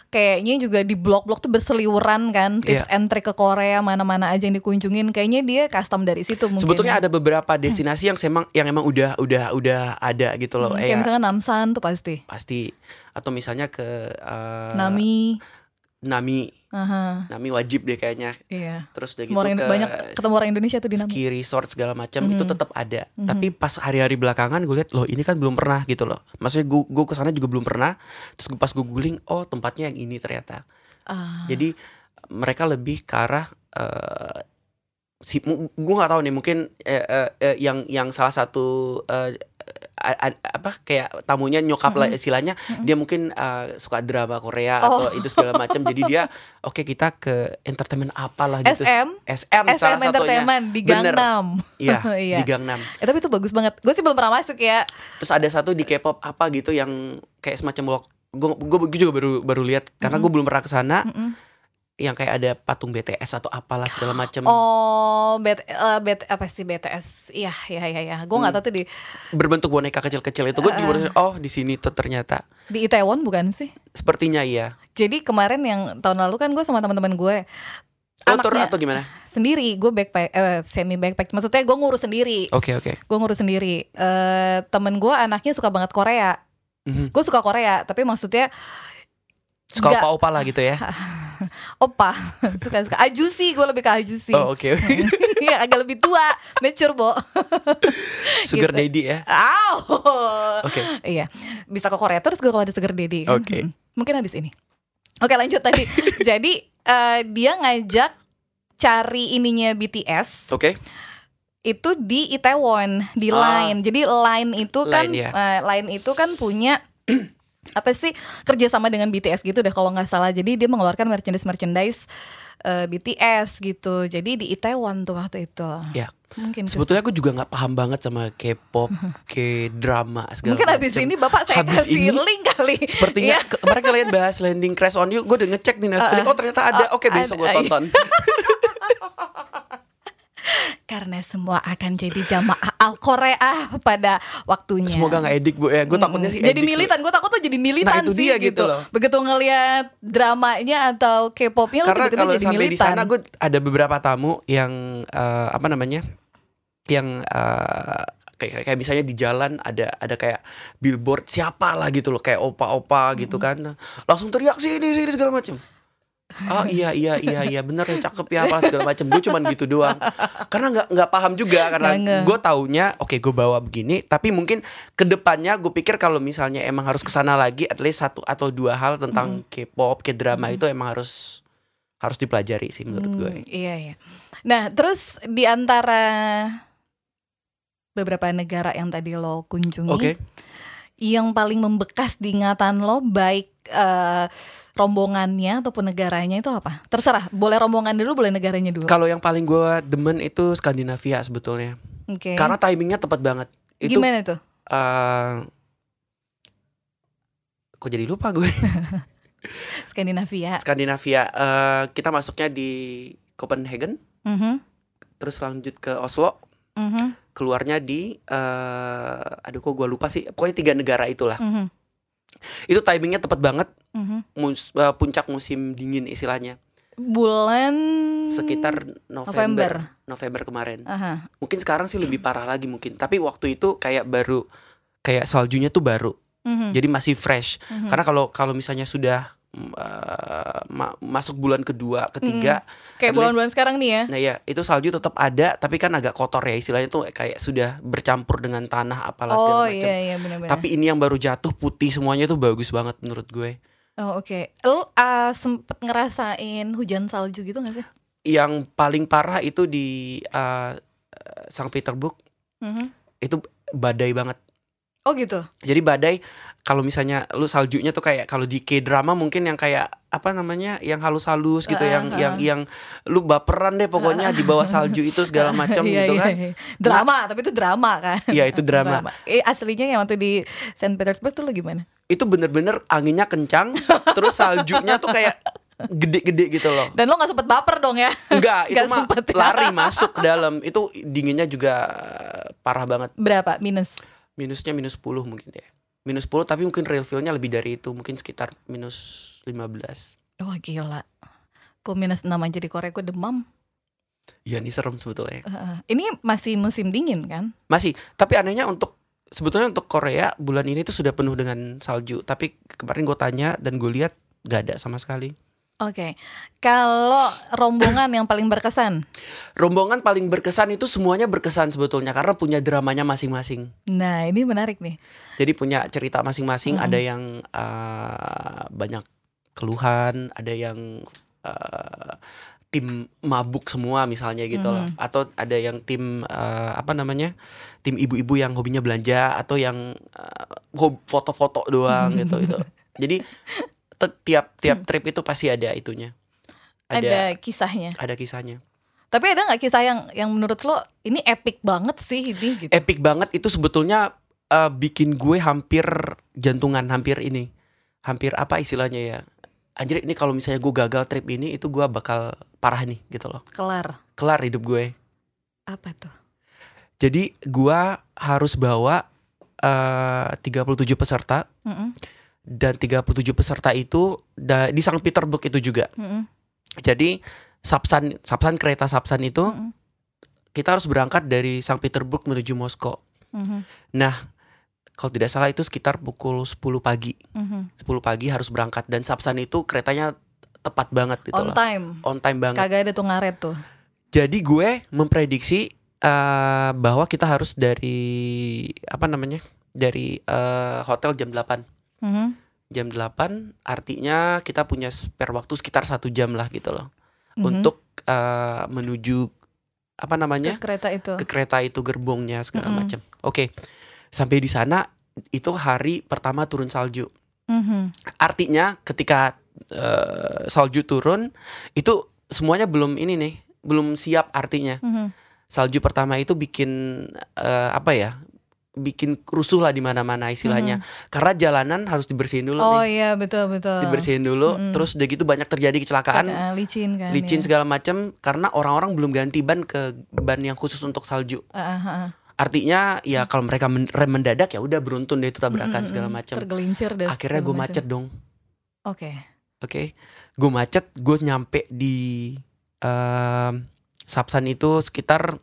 kayaknya juga di blog-blog tuh berseliweran kan tips Iya. and trick ke Korea mana-mana aja yang dikunjungin kayaknya dia custom dari situ mungkin sebetulnya ada beberapa destinasi yang emang yang emang udah udah udah ada gitu loh Hmm, kayak ya, misalnya Namsan tuh pasti pasti atau misalnya ke eh, Nami Nami Aha, Nami wajib deh kayaknya. Iya. Terus udah gitu semua orang ke banyak ketemu orang Indonesia tuh di Nami. ski resort segala macam Mhm. itu tetap ada. Mhm. tapi pas hari-hari belakangan gue lihat loh ini kan belum pernah gitu loh. Maksudnya gue gue ke sana juga belum pernah. Terus pas gue googling oh tempatnya yang ini ternyata. Ah, jadi mereka lebih ke arah eh, si gue nggak tahu nih mungkin eh, eh, eh, yang yang salah satu eh, a- a- apa kayak tamunya nyokap lah istilahnya dia mungkin eh, suka drama Korea Oh. atau itu segala macam jadi dia oke kita ke entertainment apalah gitu SM SM, salah SM satunya Entertainment di Bener. Gangnam Iya, Iya. di Gangnam. Eh, tapi itu bagus banget gue sih belum pernah masuk ya Terus ada satu di K-pop apa gitu yang kayak semacam blog. Gue gue juga baru baru lihat karena gue belum pernah ke sana. Mm-mm. Yang kayak ada patung BTS atau apalah segala macam. Oh, bet, eh, bet apa sih BTS? Iya, iya, iya, iya. Gue nggak Hmm. tahu tuh di Berbentuk boneka kecil-kecil itu gue juga baru oh di sini tuh ternyata. di Itaewon bukan sih? Sepertinya iya. Jadi kemarin yang tahun lalu kan gue sama teman-teman gue Anaknya- atau gimana? sendiri, gue backpack, eh, semi backpack. Maksudnya gue ngurus sendiri, Oke oke. gue ngurus sendiri. Eh, temen gue anaknya suka banget Korea. Mhm. Gue suka Korea, tapi maksudnya Suka opa-opa lah gitu ya. opa suka suka ajusi, gue lebih ke ajusi. Oh oke. Iya, agak lebih tua, mature bo. Sugar Gitu. daddy ya. Aw. Oke. Iya, bisa ke Korea terus gue kalau ada sugar daddy. kan. Oke. Hmm. Mungkin habis ini. Oke lanjut tadi. Jadi eh, dia ngajak cari ininya BTS Oke. itu di Itaewon di Ah. Line. Jadi Line itu kan Line, ya. eh, Line itu kan punya apa sih kerjasama dengan BTS gitu deh kalau nggak salah. Jadi dia mengeluarkan merchandise merchandise eh, BTS gitu. Jadi di Itaewon tuh waktu itu. Ya. Mungkin Sebetulnya aku juga nggak paham banget sama K-pop, K-drama segala mungkin habis macem. ini bapak saya Habis kasih ini, link kali. Sepertinya ke- kemarin kalian bahas landing crash on you, gue udah ngecek di Netflix. Uh-uh. oh ternyata ada. Oke besok gue iya. tonton. Karena semua akan jadi jamaah Al Korea pada waktunya. Semoga nggak edik bu ya. Gue takutnya sih. jadi militan, gue takut tuh jadi militan Nah, itu sih dia gitu loh. Begitu ngelihat dramanya atau K-popnya Karena tiba-tiba kalau jadi sampai di militan. sana gue ada beberapa tamu yang eh, apa namanya, yang eh, kayak kayak misalnya di jalan ada ada kayak billboard siapa lah gitu loh kayak opa-opa gitu kan langsung teriak sini sini segala macam Oh iya iya iya iya bener ya cakep ya apa segala macam gue cuman gitu doang. Karena nggak nggak paham juga karena gue taunya oke gue bawa begini tapi mungkin ke depannya gue pikir kalau misalnya emang harus ke sana lagi at least satu atau dua hal tentang K-pop K-drama itu emang harus harus dipelajari sih menurut gue Hmm, iya iya. Nah, terus di antara beberapa negara yang tadi lo kunjungi, oke yang paling membekas di ingatan lo baik eh, rombongannya ataupun negaranya itu apa? Terserah, boleh rombongan dulu, boleh negaranya dulu. kalau yang paling gue demen itu Skandinavia sebetulnya Oke. karena timingnya tepat banget itu Gimana tuh? eh, kok jadi lupa gue Skandinavia. Skandinavia eh, kita masuknya di Copenhagen Mhm, terus lanjut ke Oslo mhm, keluarnya di eh aduh kok gue lupa sih. Pokoknya tiga negara itulah. Mhm, itu timingnya tepat banget. Mhm. mus- eh, puncak musim dingin istilahnya. Bulan sekitar November. November. November kemarin. Aha. mungkin sekarang sih lebih parah lagi mungkin. Tapi waktu itu kayak baru kayak saljunya tuh baru. Mhm, jadi masih fresh. Mhm. karena kalau kalau misalnya sudah mm, eh, ma- masuk bulan kedua ketiga Kayak at bulan-bulan sekarang nih ya. Nah ya itu salju tetap ada tapi kan agak kotor ya istilahnya tuh kayak sudah bercampur dengan tanah apalah segala Oh macam. iya iya benar-benar. Tapi ini yang baru jatuh putih semuanya tuh bagus banget menurut gue. Oh oke. Lu uh, sempet ngerasain hujan salju gitu gak sih? Yang paling parah itu di uh, Sankt Petersburg Mhm. itu badai banget. Oh gitu. Jadi badai kalau misalnya lu saljunya tuh kayak kalau di K-drama mungkin yang kayak apa namanya yang halus-halus gitu Ah, yang ah. yang yang lu baperan deh pokoknya di bawah salju itu segala macam Iya, gitu iya, kan. iya. Drama, tapi itu drama kan. Iya, itu drama. Eh aslinya yang waktu di Saint Petersburg tuh lu gimana? Itu bener-bener anginnya kencang terus saljunya tuh kayak gede-gede gitu loh. Dan lo gak sempet baper dong ya? Enggak, itu mah sempet ya? lari masuk ke dalam. Itu dinginnya juga parah banget. Berapa? Minus? Minusnya minus 10 mungkin deh. Minus 10 tapi mungkin real feel-nya lebih dari itu, mungkin sekitar minus 15. Wah gila. Gue minus 6 aja di Korea gue demam. Iya ini serem sebetulnya. Heeh. ini masih musim dingin kan? Masih, tapi anehnya untuk sebetulnya untuk Korea bulan ini tuh sudah penuh dengan salju. Tapi kemarin gue tanya dan gue lihat gak ada sama sekali. Oke. Kalau rombongan yang paling berkesan? Rombongan paling berkesan itu semuanya berkesan sebetulnya karena punya dramanya masing-masing. Nah ini menarik nih. Jadi punya cerita masing-masing. Ada yang uh, banyak keluhan, ada yang uh, tim mabuk semua misalnya gitu loh. Atau ada yang tim uh, apa namanya? Tim ibu-ibu yang hobinya belanja atau yang uh, foto-foto doang gitu itu. Jadi tiap tiap trip itu pasti ada itunya. Ada, Ada kisahnya. ada kisahnya. Tapi ada nggak kisah yang yang menurut lo ini epic banget sih ini gitu? Epic banget itu sebetulnya uh, bikin gue hampir jantungan, hampir ini. Hampir apa istilahnya ya? Anjir ini kalau misalnya gue gagal trip ini itu gue bakal parah nih gitu loh. Kelar. Kelar hidup gue. Apa tuh? Jadi gue harus bawa uh, 37 peserta Mm-mm, dan 37 peserta itu da- di Sankt Petersburg itu juga. mm-mm, Jadi Sapsan Sapsan kereta Sapsan itu mm-mm, kita harus berangkat dari Sankt Petersburg menuju Moskow. mhm, Nah, kalau tidak salah itu sekitar pukul 10 pagi. mhm. 10 pagi harus berangkat dan Sapsan itu keretanya tepat banget gitu On time. On time banget. Kagak ada tuh ngaret tuh. Jadi gue memprediksi eh, bahwa kita harus dari apa namanya? Dari eh, hotel jam 8. Mhm. Jam 8 artinya kita punya spare waktu sekitar satu jam lah gitu loh. Mhm. Untuk eh, menuju apa namanya? Ke kereta itu. ke kereta itu gerbongnya segala Mm-mm. macam. Oke. Sampai di sana itu hari pertama turun salju. Mhm. Artinya ketika eh, salju turun itu semuanya belum ini nih, belum siap artinya. Mhm. Salju pertama itu bikin eh, apa ya? Bikin rusuh lah di mana-mana istilahnya. Karena jalanan harus dibersihin dulu Oh nih. iya betul betul. Dibersihin dulu, Mm-mm. terus udah gitu banyak terjadi kecelakaan, Ah, licin kan. licin ya. segala macam karena orang-orang belum ganti ban ke ban yang khusus untuk salju. Ah. Artinya ya kalau mereka men- rem mendadak ya udah beruntun deh itu tabrakan Mm-mm, segala mm-mm. macam. Tergelincir dan Akhirnya segala gue macet dong. Oke. Oke, gue macet, gue nyampe di em, Sapsan itu sekitar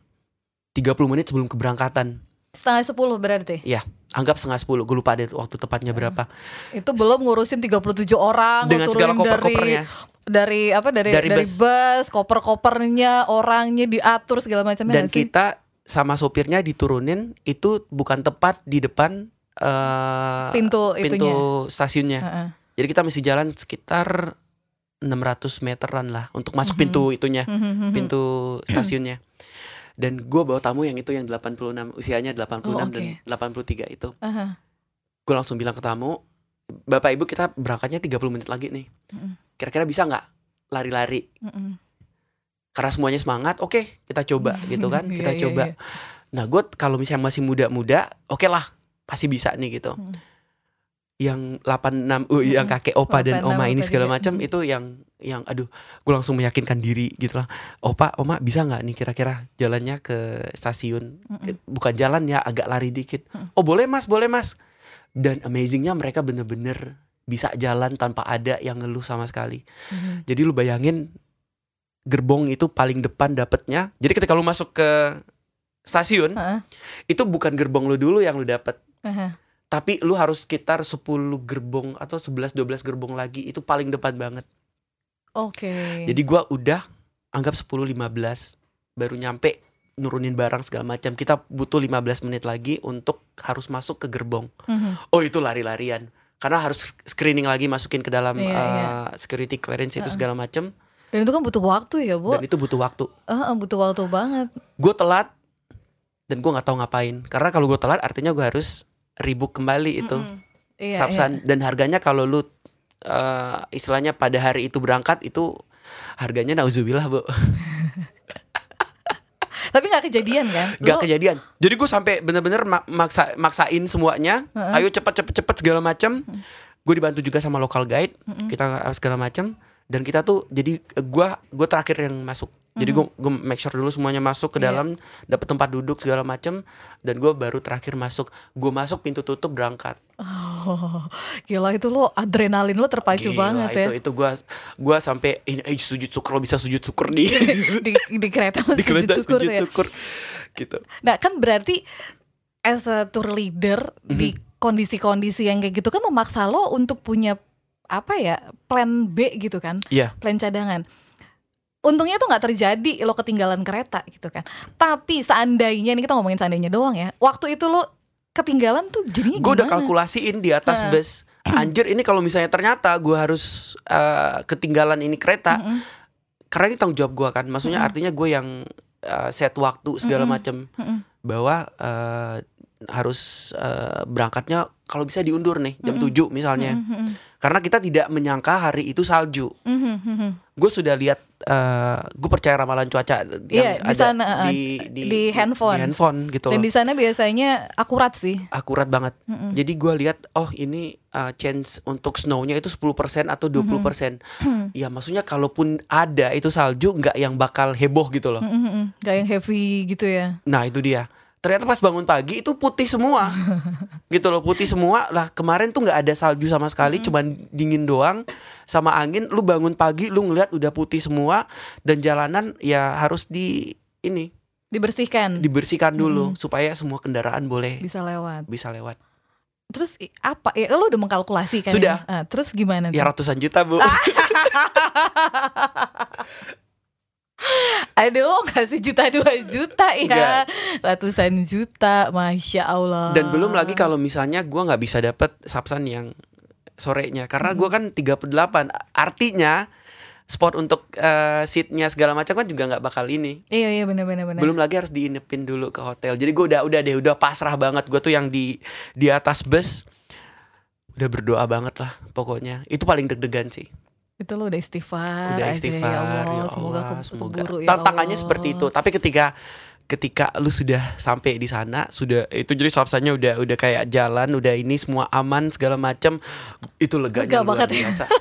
30 menit sebelum keberangkatan. Setengah sepuluh berarti. Anggap setengah 10, gue lupa deh waktu tepatnya berapa. Itu belum ngurusin 37 orang Dengan segala turunin dari koper-kopernya. dari apa dari Dari dari, bus. bus, koper-kopernya, orangnya diatur segala macamnya Dan kita sama sopirnya diturunin itu bukan tepat di depan eh, pintu pintu stasiunnya. Heeh. Jadi kita mesti jalan sekitar 600 meteran lah untuk masuk Mhm. pintu itunya. Mhm. pintu stasiunnya. Dan gue bawa tamu yang itu yang 86 usianya 86 Oh, dan 83 itu. Aha. Gue langsung bilang ke tamu, Bapak Ibu kita berangkatnya 30 menit lagi nih. Kira-kira bisa nggak lari-lari? Mm-mm. Karena semuanya semangat, oke kita coba gitu kan, Iya, kita iya, coba. iya. Nah gue kalau misalnya masih muda-muda, oke lah pasti bisa nih gitu. Mm. Yang 86, uh, yang kakek opa dan 86, oma ini segala macam itu yang yang aduh gue langsung meyakinkan diri gitu lah. Opa oma bisa nggak nih kira-kira jalannya ke stasiun? Bukan jalan ya agak lari dikit. Mm. oh boleh mas boleh mas. Dan amazingnya mereka bener-bener bisa jalan tanpa ada yang ngeluh sama sekali. Jadi lu bayangin gerbong itu paling depan dapetnya jadi ketika lu masuk ke stasiun itu bukan gerbong lu dulu yang lu dapet. Tapi lu harus sekitar 10 gerbong atau 11 12 gerbong lagi itu paling depan banget Oke. jadi gua udah anggap 10 15 baru nyampe nurunin barang segala macam kita butuh 15 menit lagi untuk harus masuk ke gerbong Mhm. oh itu lari-larian karena harus screening lagi masukin ke dalam Iya, uh, iya. security clearance itu segala macem Dan itu kan butuh waktu ya, Bu. dan itu butuh waktu Eh, butuh waktu banget. gue telat dan gue nggak tahu ngapain karena kalau gue telat artinya gue harus ribuk kembali itu. Iya, Sapsan dan harganya kalau lu uh, istilahnya pada hari itu berangkat itu harganya nauzubillah bu. Tapi nggak kejadian kan? Gak Lu- kejadian. Jadi gue sampai bener-bener ma- maksa maksain semuanya. Ayo cepet cepet cepet segala macam gue dibantu juga sama local guide. Kita uh, segala macam dan kita tuh jadi gue gue terakhir yang masuk jadi gue gue make sure dulu semuanya masuk ke Iya. dalam dapat tempat duduk segala macam dan gue baru terakhir masuk gue masuk pintu tutup berangkat Oh, gila itu lo adrenalin lo terpacu Gila, banget ya. itu itu gue gua sampai ini eh, sujud syukur lo bisa sujud syukur di di, di kereta di kereta sujud syukur sujud ya. syukur gitu Nah kan berarti as a tour leader di Mhm. kondisi-kondisi yang kayak gitu kan memaksa lo untuk punya apa ya plan B gitu kan, Iya plan cadangan. Untungnya tuh nggak terjadi lo ketinggalan kereta gitu kan. Tapi seandainya ini kita ngomongin seandainya doang ya. Waktu itu lo ketinggalan tuh jadinya gue udah kalkulasiin di atas Nah. bus anjir ini kalau misalnya ternyata gue harus eh, ketinggalan ini kereta Mm-mm. karena ini tanggung jawab gue kan maksudnya artinya gue yang eh, set waktu segala macam Mm-mm. bahwa eh, harus eh, berangkatnya kalau bisa diundur nih jam 7 misalnya Mhm, karena kita tidak menyangka hari itu salju mhm, mhm. gue sudah lihat eh gue percaya ramalan cuaca yang Iya, di ada sana, eh, di, di handphone. di handphone gitu Dan loh. di sana biasanya akurat sih. akurat banget jadi gue lihat oh ini uh, chance untuk snownya itu 10% atau 20% ya maksudnya kalaupun ada itu salju nggak yang bakal heboh gitu loh Mhm, mhm. Gak yang heavy gitu ya. nah itu dia ternyata pas bangun pagi itu putih semua gitu loh putih semua lah kemarin tuh nggak ada salju sama sekali cuman dingin doang sama angin lu bangun pagi lu ngeliat udah putih semua dan jalanan ya harus di ini Dibersihkan. dibersihkan dulu supaya semua kendaraan boleh bisa lewat. bisa lewat Terus apa? Ya lo udah mengkalkulasi kan? Sudah. Ya? Ah, terus gimana? ya tuh? ratusan juta bu Aduh, kasih juta dua juta ya, Enggak. ratusan juta, masya Allah. dan belum lagi kalau misalnya gua nggak bisa dapet sapsan yang sorenya. Karena gua kan 38 artinya spot untuk eh, seatnya segala macam kan juga nggak bakal ini. Iya iya benar benar benar. belum lagi harus diinepin dulu ke hotel. Jadi gua udah udah deh udah pasrah banget. Gua tuh yang di di atas bus udah berdoa banget lah pokoknya. Itu paling deg-degan sih Itu lo udah istighfar. udah aja, istighfar ya Allah, ya semoga Allah, ke- semoga keburu ya tantangannya Allah. seperti itu. Tapi ketika ketika lu sudah sampai di sana sudah itu jadi sapsannya udah udah kayak jalan udah ini semua aman segala macam itu leganya Lega luar banget. biasa.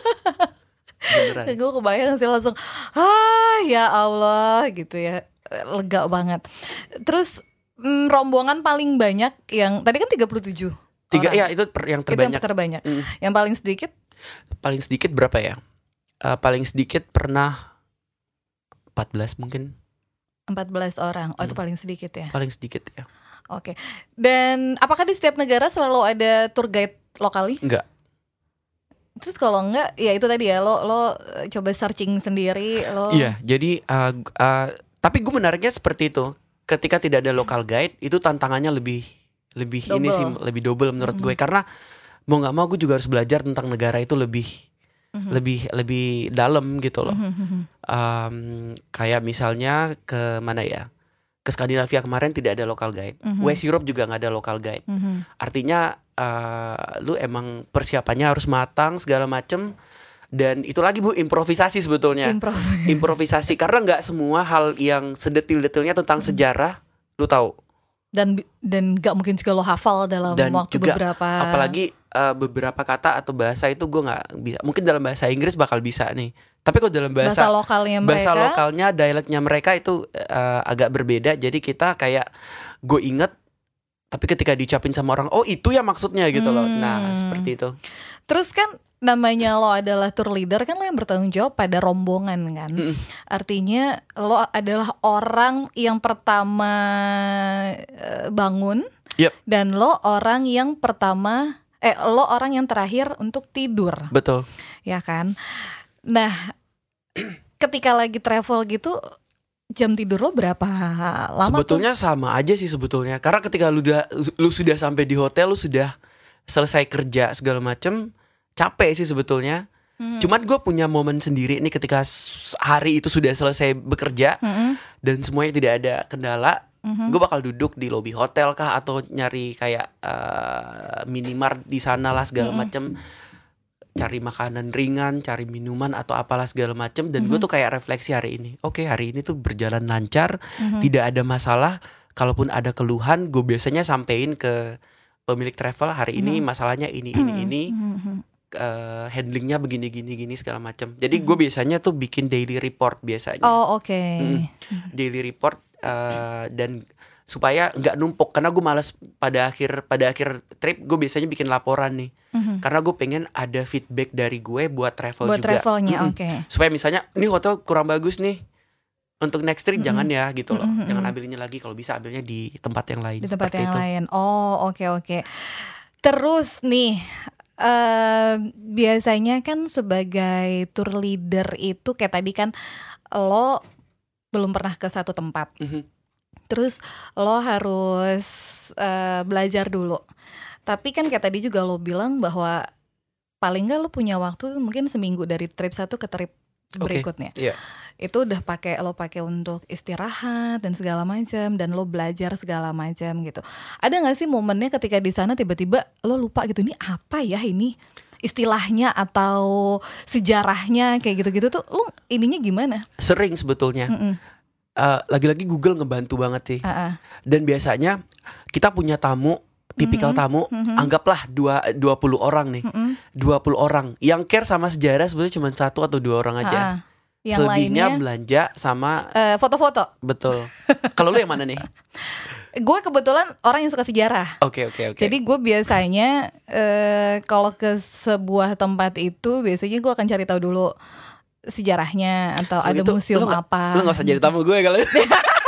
Beneran. Gue kebayang sih langsung Ah ya Allah gitu ya. Lega banget. Terus mm, rombongan paling banyak yang Tadi kan 37 tiga orang. ya itu per- yang Itu terbanyak. yang terbanyak. Mm. Yang paling sedikit? Paling sedikit berapa ya Eh, paling sedikit pernah 14 mungkin 14 orang Oh itu Hmm. paling sedikit ya paling sedikit ya Oke Dan apakah di setiap negara selalu ada tour guide lokali? enggak Terus kalau enggak ya itu tadi ya Lo, lo eh, coba searching sendiri lo Iya, jadi uh, uh, tapi gue menariknya seperti itu. Ketika tidak ada local guide, itu tantangannya lebih lebih ini Double. sih lebih double menurut gue karena mau nggak mau gue juga harus belajar tentang negara itu lebih lebih lebih dalam gitu loh. Mhm. Um, kayak misalnya ke mana ya? Ke Skandinavia kemarin tidak ada local guide. Mhm. West Europe juga nggak ada local guide. Mhm. Artinya uh, lu emang persiapannya harus matang segala macem dan itu lagi bu improvisasi sebetulnya Improv. improvisasi karena nggak semua hal yang sedetil-detilnya tentang sejarah lu tahu dan dan nggak mungkin juga lo hafal dalam Dan waktu juga beberapa apalagi uh, beberapa kata atau bahasa itu gue nggak bisa mungkin dalam bahasa Inggris bakal bisa nih. Tapi kalau dalam bahasa, bahasa lokalnya bahasa mereka? lokalnya dialeknya mereka itu uh, agak berbeda. Jadi kita kayak gue inget tapi ketika diucapin sama orang oh itu ya maksudnya gitu loh. Nah Hmm. seperti itu. Terus kan namanya lo adalah tour leader kan lo yang bertanggung jawab pada rombongan kan Mm-mm. artinya lo adalah orang yang pertama eh, bangun Yep. dan lo orang yang pertama eh lo orang yang terakhir untuk tidur betul ya kan nah ketika lagi travel gitu jam tidur lo berapa lama tuh? sebetulnya sama aja sih sebetulnya karena ketika lu udah lu sudah sampai di hotel lu sudah selesai kerja segala macem capek sih sebetulnya. Hmm. Cuman gue punya momen sendiri nih ketika hari itu sudah selesai bekerja Mm-mm. dan semuanya tidak ada kendala. Mhm. Gue bakal duduk di lobi hotel kah atau nyari kayak eh, minimart di sana lah segala macem cari makanan ringan, cari minuman atau apalah segala macem dan gue tuh kayak refleksi hari ini. Oke, hari ini tuh berjalan lancar, tidak ada masalah. Kalaupun ada keluhan, gue biasanya sampein ke pemilik travel hari ini masalahnya ini ini ini Mhm. Eh, handlingnya begini gini gini segala macam. Jadi gue biasanya tuh bikin daily report biasanya, Oh oke. Mm. daily report eh, dan supaya nggak numpuk karena gue males pada akhir pada akhir trip gue biasanya bikin laporan nih Mhm. karena gue pengen ada feedback dari gue buat travel Buat juga travelnya Mm-mm. oke. supaya misalnya ini hotel kurang bagus nih untuk next trip jangan ya gitu loh Mm-mm, jangan ambilnya lagi kalau bisa ambilnya di tempat yang lain Di tempat yang itu. lain. Oh oke oke. Terus nih. Eh biasanya kan sebagai tour leader itu kayak tadi kan lo belum pernah ke satu tempat. Mhm. Terus lo harus eh, belajar dulu. Tapi kan kayak tadi juga lo bilang bahwa paling nggak lo punya waktu mungkin seminggu dari trip satu ke trip Berikutnya. iya. Itu udah pakai lo pakai untuk istirahat dan segala macam dan lo belajar segala macam gitu. Ada nggak sih momennya ketika di sana tiba-tiba lo lupa gitu ini apa ya ini istilahnya atau sejarahnya kayak gitu-gitu tuh lo ininya gimana? sering sebetulnya Mm-mm. Eh, lagi-lagi Google ngebantu banget sih Ah, ah. dan biasanya kita punya tamu tipikal Mhm, tamu mhm. anggaplah dua 20 orang nih Mm-mm. 20 orang yang care sama sejarah sebetulnya cuma satu atau dua orang aja Ah. Yang selebihnya lainnya belanja sama eh, foto-foto. betul kalau lu yang mana nih Gue kebetulan orang yang suka sejarah. oke oke oke Jadi gue biasanya eh kalau ke sebuah tempat itu biasanya gue akan cari tahu dulu sejarahnya atau Kalau ada gitu, museum lu apa. lu nggak usah jadi tamu gue kalau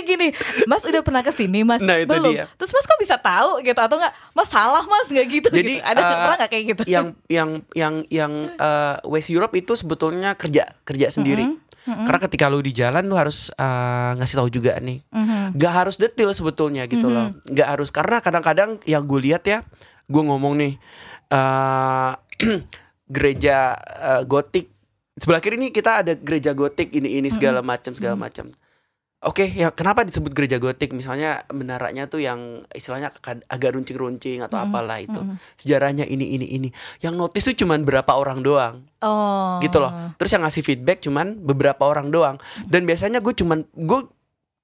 Nanti gini, Mas udah pernah ke sini, Mas? Nah, itu Belum. dia. Terus Mas kok bisa tahu gitu atau enggak? Mas salah, Mas, nggak gitu Jadi, gitu. Ada eh, pernah nggak kayak gitu? yang yang yang yang eh, West Europe itu sebetulnya kerja kerja sendiri Mm-mm. karena ketika lu di jalan lu harus eh, ngasih tahu juga nih Mhm. Gak harus detail sebetulnya gitu loh Gak harus karena kadang-kadang yang gue lihat ya gue ngomong nih eh gereja eh, gotik sebelah kiri nih kita ada gereja gotik ini ini segala macam segala macam Oke, ya kenapa disebut gereja gotik? Misalnya menaranya tuh yang istilahnya agak runcing-runcing atau apalah itu. Sejarahnya ini ini ini. Yang notice tuh cuman berapa orang doang Oh. gitu loh. Terus yang ngasih feedback cuman beberapa orang doang. Dan biasanya gue cuman gue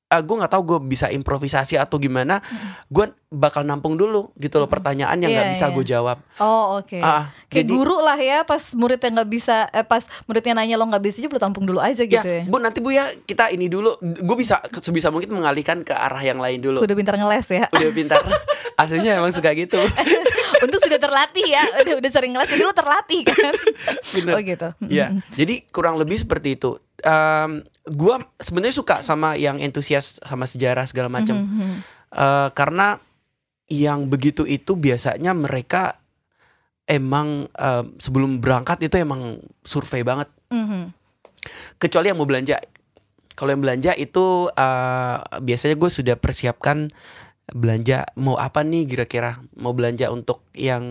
ah, gue nggak tahu gue bisa improvisasi atau gimana. Gue bakal nampung dulu gitu loh pertanyaan yang nggak Iya, bisa iya. gue jawab. Oh, oke. Ah, Kayak jadi guru lah ya, pas muridnya nggak bisa, eh, pas muridnya nanya lo nggak bisa, juga lo tampung dulu aja gitu ya, ya. bu nanti bu ya kita ini dulu. Gue bisa sebisa mungkin mengalihkan ke arah yang lain dulu. Udah pintar ngeles ya. Udah pintar. Aslinya emang suka gitu. Untuk sudah terlatih ya, udah udah sering ngeles, jadi lo terlatih kan. Bener. Oh gitu. Ya, jadi kurang lebih seperti itu. Em, gua sebenarnya suka sama yang entusias sama sejarah segala macam. Mhm. Eh, karena yang begitu itu biasanya mereka emang eh, sebelum berangkat itu emang survei banget. Mhm. Kecuali yang mau belanja. Kalau yang belanja itu eh, biasanya gue sudah persiapkan belanja mau apa nih kira-kira? Mau belanja untuk yang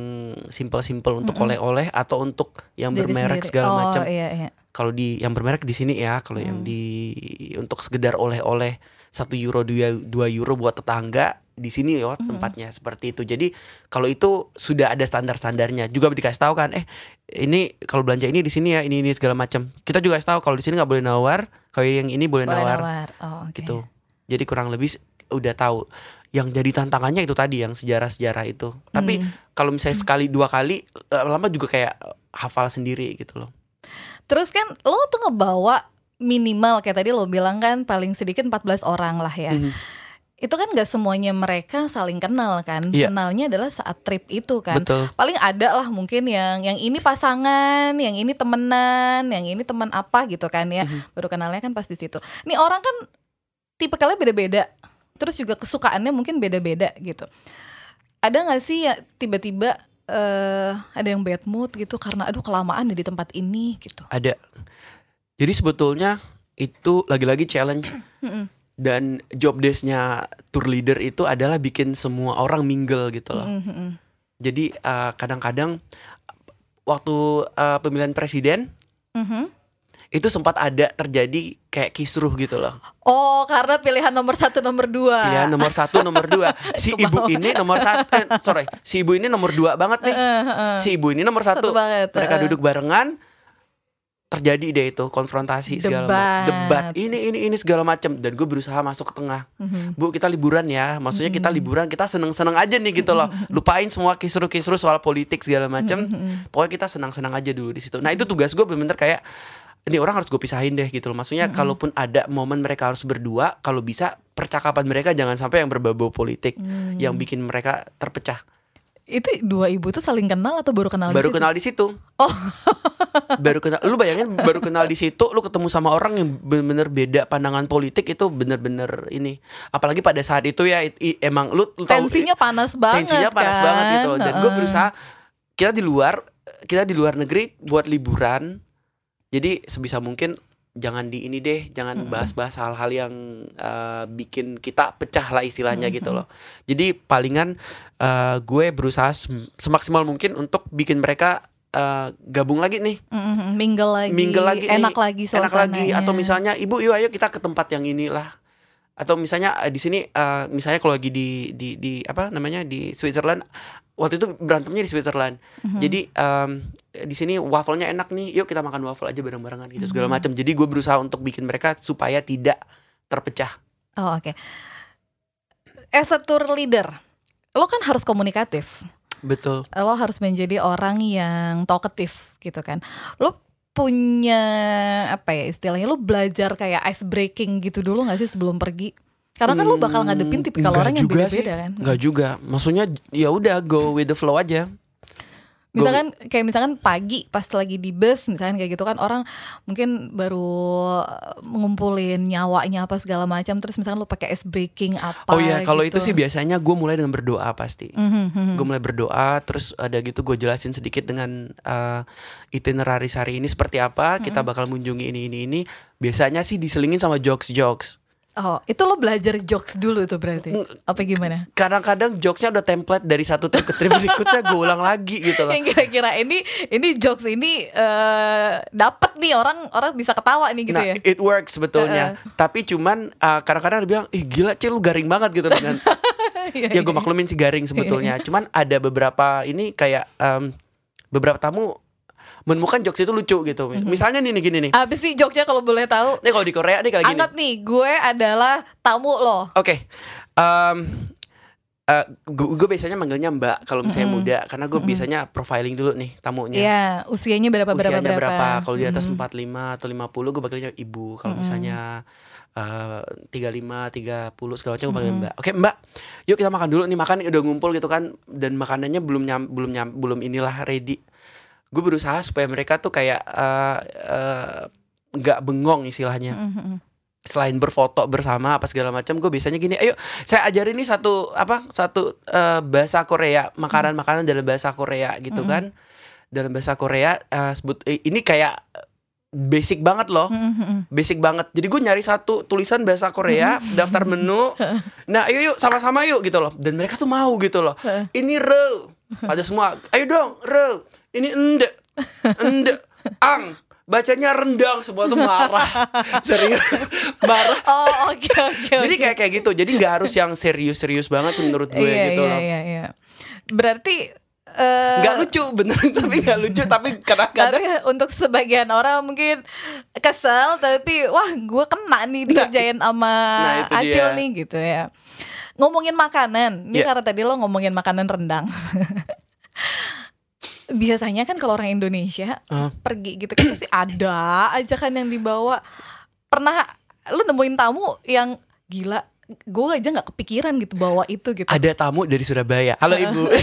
simple-simple untuk oleh-oleh atau untuk yang Diri bermerek sendiri. segala oh, macam? Iya, iya. kalau di yang bermerek di sini ya kalau yang di untuk sekedar oleh-oleh satu euro dua, dua euro buat tetangga di sini ya tempatnya seperti itu. Jadi kalau itu sudah ada standar-standarnya. Juga dikasih tahu kan eh ini kalau belanja ini di sini ya ini ini segala macam. Kita juga kasih tahu kalau di sini nggak boleh nawar kalau yang ini boleh, Boleh nawar, nawar. Oh, oke. gitu. Jadi kurang lebih udah tahu yang jadi tantangannya itu tadi yang sejarah-sejarah itu tapi Hmm. kalau misalnya sekali dua kali eh, lama juga kayak hafal sendiri gitu loh Terus kan lo tuh ngebawa minimal kayak tadi lo bilang kan paling sedikit 14 orang lah ya. Mhm. Itu kan gak semuanya mereka saling kenal kan. Iya. Kenalnya adalah saat trip itu kan. betul Paling ada lah mungkin yang yang ini pasangan, yang ini temenan, yang ini teman apa gitu kan ya. Mhm. Baru kenalnya kan pas di situ. Nih orang kan tipe kalian beda-beda. Terus juga kesukaannya mungkin beda-beda gitu. Ada nggak sih ya tiba-tiba eh ada yang bad mood gitu karena aduh kelamaan di tempat ini gitu. ada. Jadi sebetulnya itu lagi-lagi challenge. Dan job desknya tour leader itu adalah bikin semua orang mingle gitu loh. Jadi eh, kadang-kadang waktu eh, pemilihan presiden Mhm. Itu sempat ada terjadi kayak kisruh gitu loh. Oh, karena pilihan nomor satu, nomor dua. Pilihan nomor satu, nomor dua. Si ibu ini nomor satu, eh, sorry, si ibu ini nomor dua banget nih. Si ibu ini nomor satu. Satu banget, Mereka duduk barengan, terjadi deh itu konfrontasi segala Debat. macam, debat. Ini ini ini segala macam. Dan gue berusaha masuk ke tengah. Mhm. Bu kita liburan ya, maksudnya kita liburan kita seneng-seneng aja nih gitu loh, lupain semua kisruh-kisruh soal politik segala macam. Pokoknya kita senang-senang aja dulu di situ. Nah itu tugas gue bener-bener kayak ini orang harus gue pisahin deh gitu loh. Maksudnya kalaupun ada momen mereka harus berdua, kalau bisa percakapan mereka jangan sampai yang berbau politik, yang bikin mereka terpecah. Itu dua ibu tuh saling kenal atau baru kenal? di baru situ? kenal di situ. Oh. baru kenal. Lu bayangin baru kenal di situ, lu ketemu sama orang yang bener-bener beda pandangan politik itu bener-bener ini. Apalagi pada saat itu ya it- i- emang lu, lu tahu Tensinya panas banget. tensinya panas kan? banget gitu loh. Dan gue berusaha kita di luar kita di luar negeri buat liburan. Jadi sebisa mungkin jangan di ini deh, jangan bahas-bahas hal-hal yang eh, bikin kita pecah lah istilahnya gitu loh. Jadi palingan eh, gue berusaha sem- semaksimal mungkin untuk bikin mereka eh, gabung lagi nih, mingle lagi. mingle lagi, nih. Enak lagi enak lagi. Atau misalnya ibu, yuk ayo kita ke tempat yang inilah. Atau misalnya eh, di sini, eh, misalnya kalau lagi di di di apa namanya di Switzerland, waktu itu berantemnya di Switzerland. Mhm. Jadi em, di sini wafelnya enak nih, yuk kita makan waffle aja bareng-barengan gitu Mhm. segala macam. Jadi gue berusaha untuk bikin mereka supaya tidak terpecah. Oh oke. As a tour leader, lo kan harus komunikatif. Betul. Lo harus menjadi orang yang talkative gitu kan. Lo punya apa ya istilahnya? Lo belajar kayak ice breaking gitu dulu nggak sih sebelum pergi? Karena kan lo bakal Hmm, ngadepin tipikal nggak orang yang beda-beda kan. Nggak juga. Maksudnya ya udah go with the flow aja. Misalkan kayak misalkan pagi pas lagi di bus misalkan kayak gitu kan orang mungkin baru uh, ngumpulin nyawanya apa segala macam terus misalkan lo pakai ice breaking apa Oh iya, kalau itu gitu. sih biasanya gue mulai dengan berdoa pasti. Mhm, mhm. gue mulai berdoa terus ada gitu gue jelasin sedikit dengan uh, itineraris hari ini seperti apa kita bakal mengunjungi ini ini ini biasanya sih diselingin sama jokes jokes Oh, itu lo belajar jokes dulu tuh berarti. Apa gimana? kadang-kadang jokesnya udah template dari satu trip ke trip berikutnya gue ulang lagi gitu loh Yang kira-kira ini ini jokes ini eh dapat nih orang orang bisa ketawa nih gitu nah ya. it works sebetulnya tapi cuman uh, kadang-kadang dia bilang ih gila cil lu garing banget gitu dengan Iya, ya gue iya. maklumin sih garing sebetulnya cuman ada beberapa ini kayak um, beberapa tamu menemukan jokes itu lucu gitu misalnya nih nih gini nih Apa sih jokesnya kalau boleh tahu? Nih kalau di Korea nih kayak gini. Anggap nih gue adalah tamu lo. Oke. Em, eh, gue biasanya manggilnya Mbak kalau misalnya muda karena gue biasanya profiling dulu nih tamunya. Iya, usianya berapa berapa Usianya berapa. berapa? Kalau di atas 45 atau 50 gue panggilnya ibu. Kalau misalnya eh, 35, 30 segala macam gue panggil Mbak. Oke, Mbak. Yuk kita makan dulu nih. Makan udah ngumpul gitu kan dan makanannya belum nyam, belum nyam, belum inilah ready. Gue berusaha supaya mereka tuh kayak eh, eh, nggak bengong istilahnya. Mhm. selain berfoto bersama apa segala macam gue biasanya gini ayo saya ajarin nih satu apa satu eh, bahasa Korea makanan-makanan dalam bahasa Korea gitu kan. Dalam bahasa Korea eh, sebut eh, ini kayak basic banget loh. Mhm. basic banget. Jadi gue nyari satu tulisan bahasa Korea daftar menu. Nah ayo yuk sama-sama yuk gitu loh. Dan mereka tuh mau gitu loh. Ini re. Ada semua ayo dong re ini ende ende ang. Bacanya rendang semua tuh marah. Serius. Marah. Oh, oke oke jadi oke. kayak kayak gitu. Jadi nggak harus yang serius-serius banget sih menurut gue iya, gitu iya, loh. iya, iya. Berarti eh nggak lucu bener. Tapi nggak lucu tapi kadang-kadang tapi untuk sebagian orang mungkin kesel tapi wah gue kena nih dikerjain sama nah, Acil dia. nih gitu ya. Ngomongin makanan. Ini Iya. karena tadi lo ngomongin makanan rendang biasanya kan kalau orang Indonesia Ah. pergi gitu kan pasti ada aja kan yang dibawa pernah lu nemuin tamu yang gila gue aja nggak kepikiran gitu bawa itu gitu ada tamu dari Surabaya halo ibu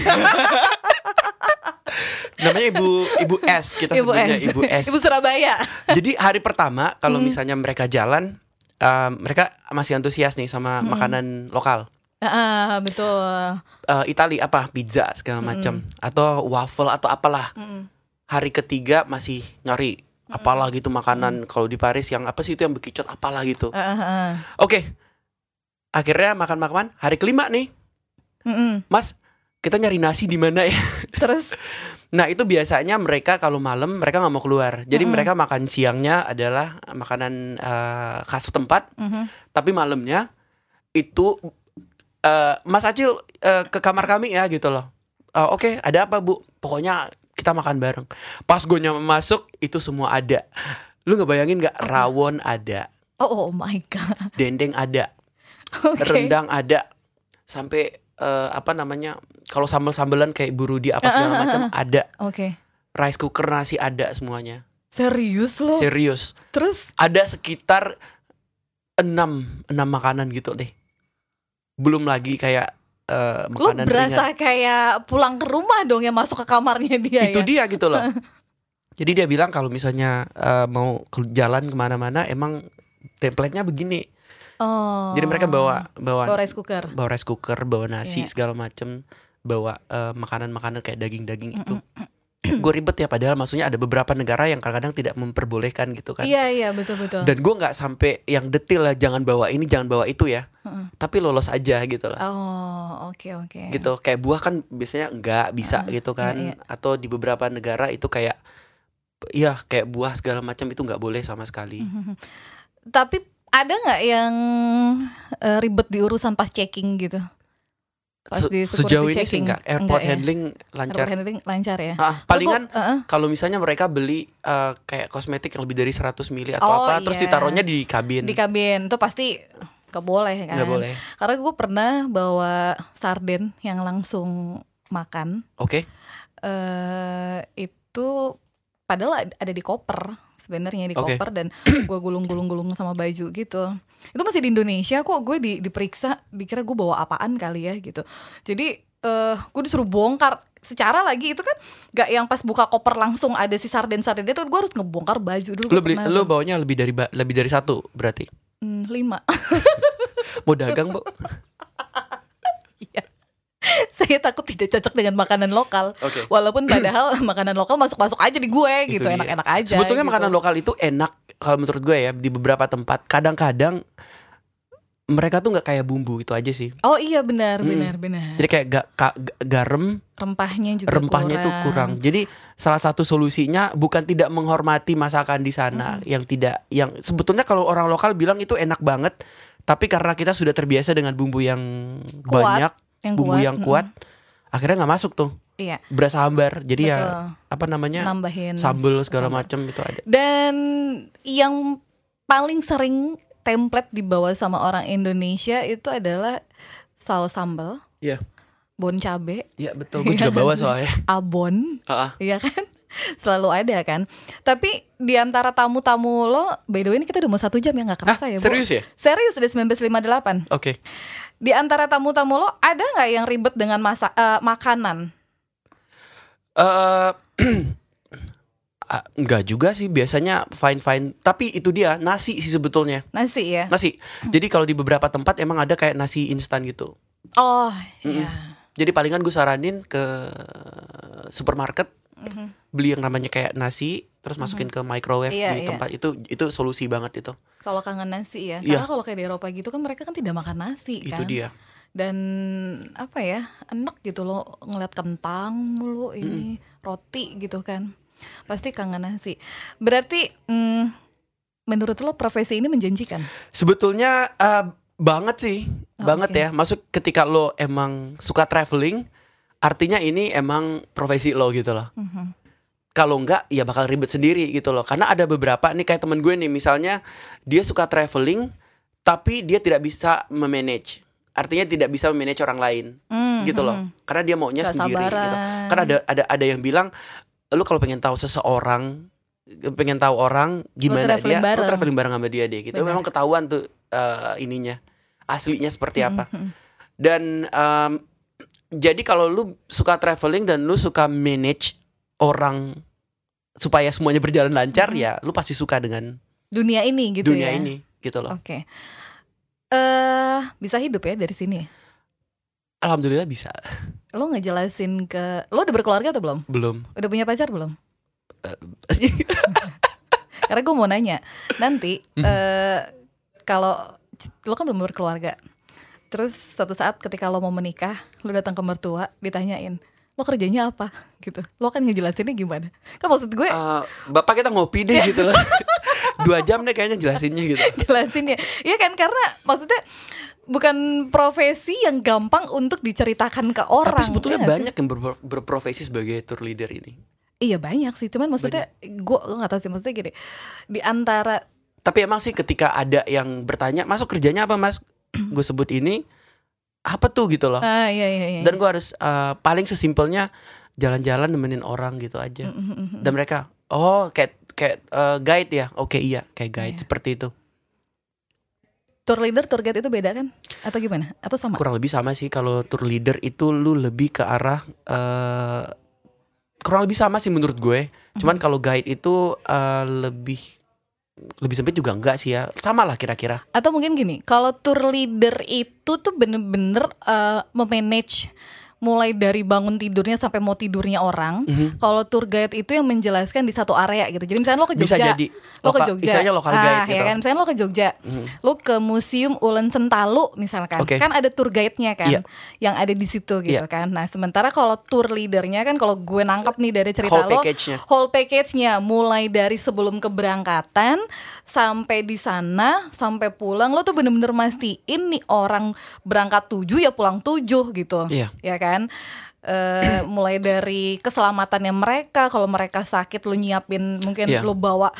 namanya ibu ibu S kita Ibu sebutnya S. ibu S Ibu Surabaya jadi hari pertama kalau Hmm. misalnya mereka jalan eh, mereka masih antusias nih sama Hmm. makanan lokal ah betul. Eh, Itali apa? Pizza segala macam. Atau waffle atau apalah. Mm-mm. hari ketiga masih nyari apalah gitu makanan. Kalau di Paris yang apa sih itu yang bekicot apalah gitu. Ah, ah, ah. Oke, akhirnya makan-makan. Hari kelima nih. Mm-mm. mas kita nyari nasi di mana ya? Terus? Nah itu biasanya mereka kalau malam mereka nggak mau keluar. Jadi Mm-mm. mereka makan siangnya adalah makanan eh, khas setempat mhm. tapi malamnya itu eh, Mas Acil eh, ke kamar kami ya gitu loh. Eh, Oke, ada apa bu? Pokoknya kita makan bareng. Pas gue masuk itu semua ada. Lu ngebayangin nggak rawon ada, Oh, oh my god. dendeng ada, Oke. rendang ada, sampai eh, apa namanya? Kalau sambel-sambelan kayak burudi apa segala macam ada. Oke. Rice cooker nasi ada semuanya. Serius lo? Serius. Terus Ada sekitar enam enam makanan gitu deh. Belum lagi kayak lo makanan ringan. berasa kayak pulang ke rumah dong ya masuk ke kamarnya dia itu ya. dia gitu loh jadi dia bilang kalau misalnya eh, mau ke jalan ke mana-mana emang template-nya begini Oh. jadi mereka bawa bawa bawa rice cooker. bawa rice cooker bawa nasi Iya. segala macem bawa eh, makanan-makanan kayak daging-daging itu gue ribet ya padahal maksudnya ada beberapa negara yang kadang-kadang tidak memperbolehkan gitu kan Iya iya betul betul. dan gue nggak sampai yang detil lah jangan bawa ini jangan bawa itu ya Heeh. tapi lolos aja gitu loh Oh oke oke. gitu kayak buah kan biasanya enggak bisa gitu kan iya, iya. atau di beberapa negara itu kayak ya kayak buah segala macam itu nggak boleh sama sekali. Tapi ada nggak yang eh, ribet di urusan pas checking gitu? Se- sejauh ini sih checking, enggak airport enggak ya? handling lancar Airport handling lancar ya. ah, palingan Lu- heeh. kalau misalnya mereka beli eh, kayak kosmetik yang lebih dari 100 mili atau Oh, apa terus iya. ditaruhnya di kabin di kabin itu pasti nggak boleh kan? nggak boleh Karena gue pernah bawa sarden yang langsung makan. oke eh itu padahal ad- ada di koper sebenarnya di Oke. koper dan gue gulung-gulung-gulung sama baju gitu. Itu masih di Indonesia kok gue di diperiksa dikira gue bawa apaan kali ya gitu. Jadi eh gue disuruh bongkar secara lagi itu kan gak yang pas buka koper langsung ada si sarden sarden itu gue harus ngebongkar baju dulu. lu Gua beli lu tuh. bawanya lebih dari lebih dari satu berarti Hmm, lima. mau dagang bu Saya takut tidak cocok dengan makanan lokal. oke Walaupun padahal makanan lokal masuk-masuk aja di gue Itu gitu, enak-enak aja. Sebetulnya gitu. makanan lokal itu enak kalau menurut gue ya di beberapa tempat. Kadang-kadang mereka tuh nggak kayak bumbu itu aja sih. Oh iya benar Mm. benar benar. Jadi kayak ga, ka- ga- garam, Rempahnya juga rempahnya itu kurang. Jadi salah satu solusinya bukan tidak menghormati masakan di sana yang tidak yang sebetulnya kalau orang lokal bilang itu enak banget, tapi karena kita sudah terbiasa dengan bumbu yang Kuat, banyak, yang bumbu kuat, yang kuat, akhirnya nggak masuk tuh. Iya. Berasa hambar. Jadi ya Betul. apa namanya? nambahin sambel segala macam itu ada. Dan yang paling sering template dibawa sama orang Indonesia itu adalah saus sambal, Iya. bon cabe, Iya betul, gue juga bawa soalnya. abon, Ah, ah. iya kan? Selalu ada kan. Tapi di antara tamu-tamu lo, by the way ini kita udah mau satu jam ya nggak Ah, kerasa ya, Bu? serius ya? Serius udah 1958. Oke. Di antara tamu-tamu lo ada nggak yang ribet dengan masa eh, makanan? Eh ah, enggak juga sih, biasanya fine fine. Tapi itu dia nasi sih sebetulnya. Nasi ya? Nasi. Jadi kalau di beberapa tempat emang ada kayak nasi instan gitu. Oh, Mm-mm. iya. Jadi palingan gue saranin ke supermarket Mhm. beli yang namanya kayak nasi, terus masukin ke microwave Iya, di iya. tempat itu itu solusi banget itu. Kalau kangen nasi ya, Iya. karena kalau kayak di Eropa gitu kan mereka kan tidak makan nasi Itu kan. dia. Dan apa ya, enak gitu loh ngeliat kentang mulu ini roti gitu kan. Pasti kangen nasi. Berarti mm, menurut lo profesi ini menjanjikan? Sebetulnya eh, banget sih, Oh, banget oke. ya. Masuk ketika lo emang suka traveling, artinya ini emang profesi lo gitu loh. Mhm. Kalau enggak ya bakal ribet sendiri gitu loh. Karena ada beberapa nih kayak temen gue nih misalnya dia suka traveling tapi dia tidak bisa memanage. Artinya tidak bisa memanage orang lain Mm, gitu loh. mhm. Karena dia maunya Gak sendiri gitu. Kan ada ada ada yang bilang lu kalau pengen tahu seseorang pengen tahu orang gimana traveling dia, bareng. lu traveling bareng sama dia deh gitu. Benar. Memang ketahuan tuh eh, ininya aslinya seperti apa. Mhm. Dan em, jadi kalau lu suka traveling dan lu suka manage orang supaya semuanya berjalan lancar Mhm. ya lu pasti suka dengan Dunia ini gitu dunia ya. ini gitu loh. Oke. Eh bisa hidup ya dari sini. Alhamdulillah bisa. Lo ngejelasin ke lo udah berkeluarga atau belum? Belum. Udah punya pacar belum? Karena gue mau nanya nanti Hmm. eh kalau lo kan belum berkeluarga, Terus suatu saat ketika lo mau menikah, lo datang ke mertua, ditanyain, lo kerjanya apa gitu. Lo kan ngejelasinnya gimana? Kan maksud gue Eh, bapak kita ngopi deh gitu loh. Dua jam deh kayaknya jelasinnya gitu. jelasin ya. Iya kan karena maksudnya bukan profesi yang gampang untuk diceritakan ke orang. Tapi sebetulnya ya nggak sih? banyak yang ber- berprofesi sebagai tour leader ini. Iya banyak sih, cuman maksudnya gue gue nggak tahu sih maksudnya gini. Di antara Tapi emang sih ketika ada yang bertanya, masuk kerjanya apa mas? gue sebut ini apa tuh gitu loh. ah iya iya iya. Dan gue harus eh, paling sesimpelnya jalan-jalan nemenin orang gitu aja. Mm, mm, mm, mm. Dan mereka, oh kayak kayak eh, guide ya? Oke iya, kayak guide Iya. seperti itu. tour leader, tour guide itu beda kan? Atau gimana? Atau sama? Kurang lebih sama sih kalau tour leader itu lu lebih ke arah eh kurang lebih sama sih menurut gue. Cuman kalau guide itu eh, lebih lebih sempit juga enggak sih ya. Sama lah kira-kira. Atau mungkin gini, kalau tour leader itu tuh bener-bener eh, memanage mulai dari bangun tidurnya sampai mau tidurnya orang. Mhm. Kalau tour guide itu yang menjelaskan di satu area gitu. Jadi misalnya lo ke Bisa Jogja, jadi lo ke Jogja, istilahnya lokal ah, guide ya gitu. kan. Misalnya lo ke Jogja, Mhm. lo ke Museum Ulen Sentalu misalkan, Oke. kan ada tour guide-nya kan, Iya. yang ada di situ gitu Iya. kan. Nah sementara kalau tour leadernya kan, kalau gue nangkep nih dari cerita Whole lo, package-nya. whole package-nya mulai dari sebelum keberangkatan sampai di sana sampai pulang lo tuh bener-bener mastiin nih orang berangkat tujuh ya pulang tujuh gitu Iya. ya kan Eh, mulai dari keselamatannya mereka kalau mereka sakit lo nyiapin mungkin Iya. lo bawa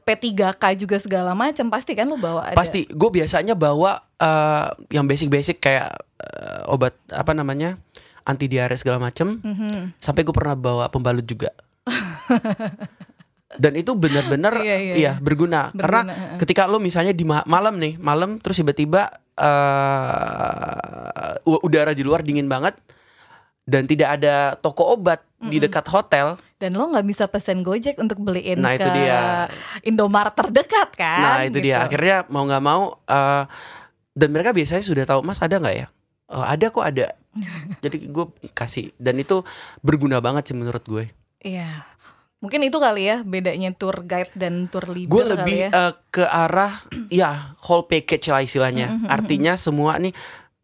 P3K juga segala macam pasti kan lo bawa ada Pasti, gue biasanya bawa eh, yang basic-basic kayak eh, obat apa namanya anti diare segala macem. Mhm. Sampai gue pernah bawa pembalut juga. Dan itu benar-benar Iya, iya, iya, iya. berguna. Karena Berguna, heeh. ketika lo misalnya di ma- malam nih, malam terus tiba-tiba eh, u- udara di luar dingin banget dan tidak ada toko obat di dekat hotel. dan lo nggak bisa pesen Gojek untuk beliin Nah, ke itu dia. Indomaret terdekat kan Nah itu dia gitu. akhirnya mau nggak mau eh, dan mereka biasanya sudah tahu mas ada nggak ya? "Oh, ada kok ada. Jadi gue kasih dan itu berguna banget sih menurut gue. Iya. Mungkin itu kali ya bedanya tour guide dan tour leader Gue kali lebih ya. eh, ke arah ya whole package lah istilahnya. Mhm, mhm, Artinya semua nih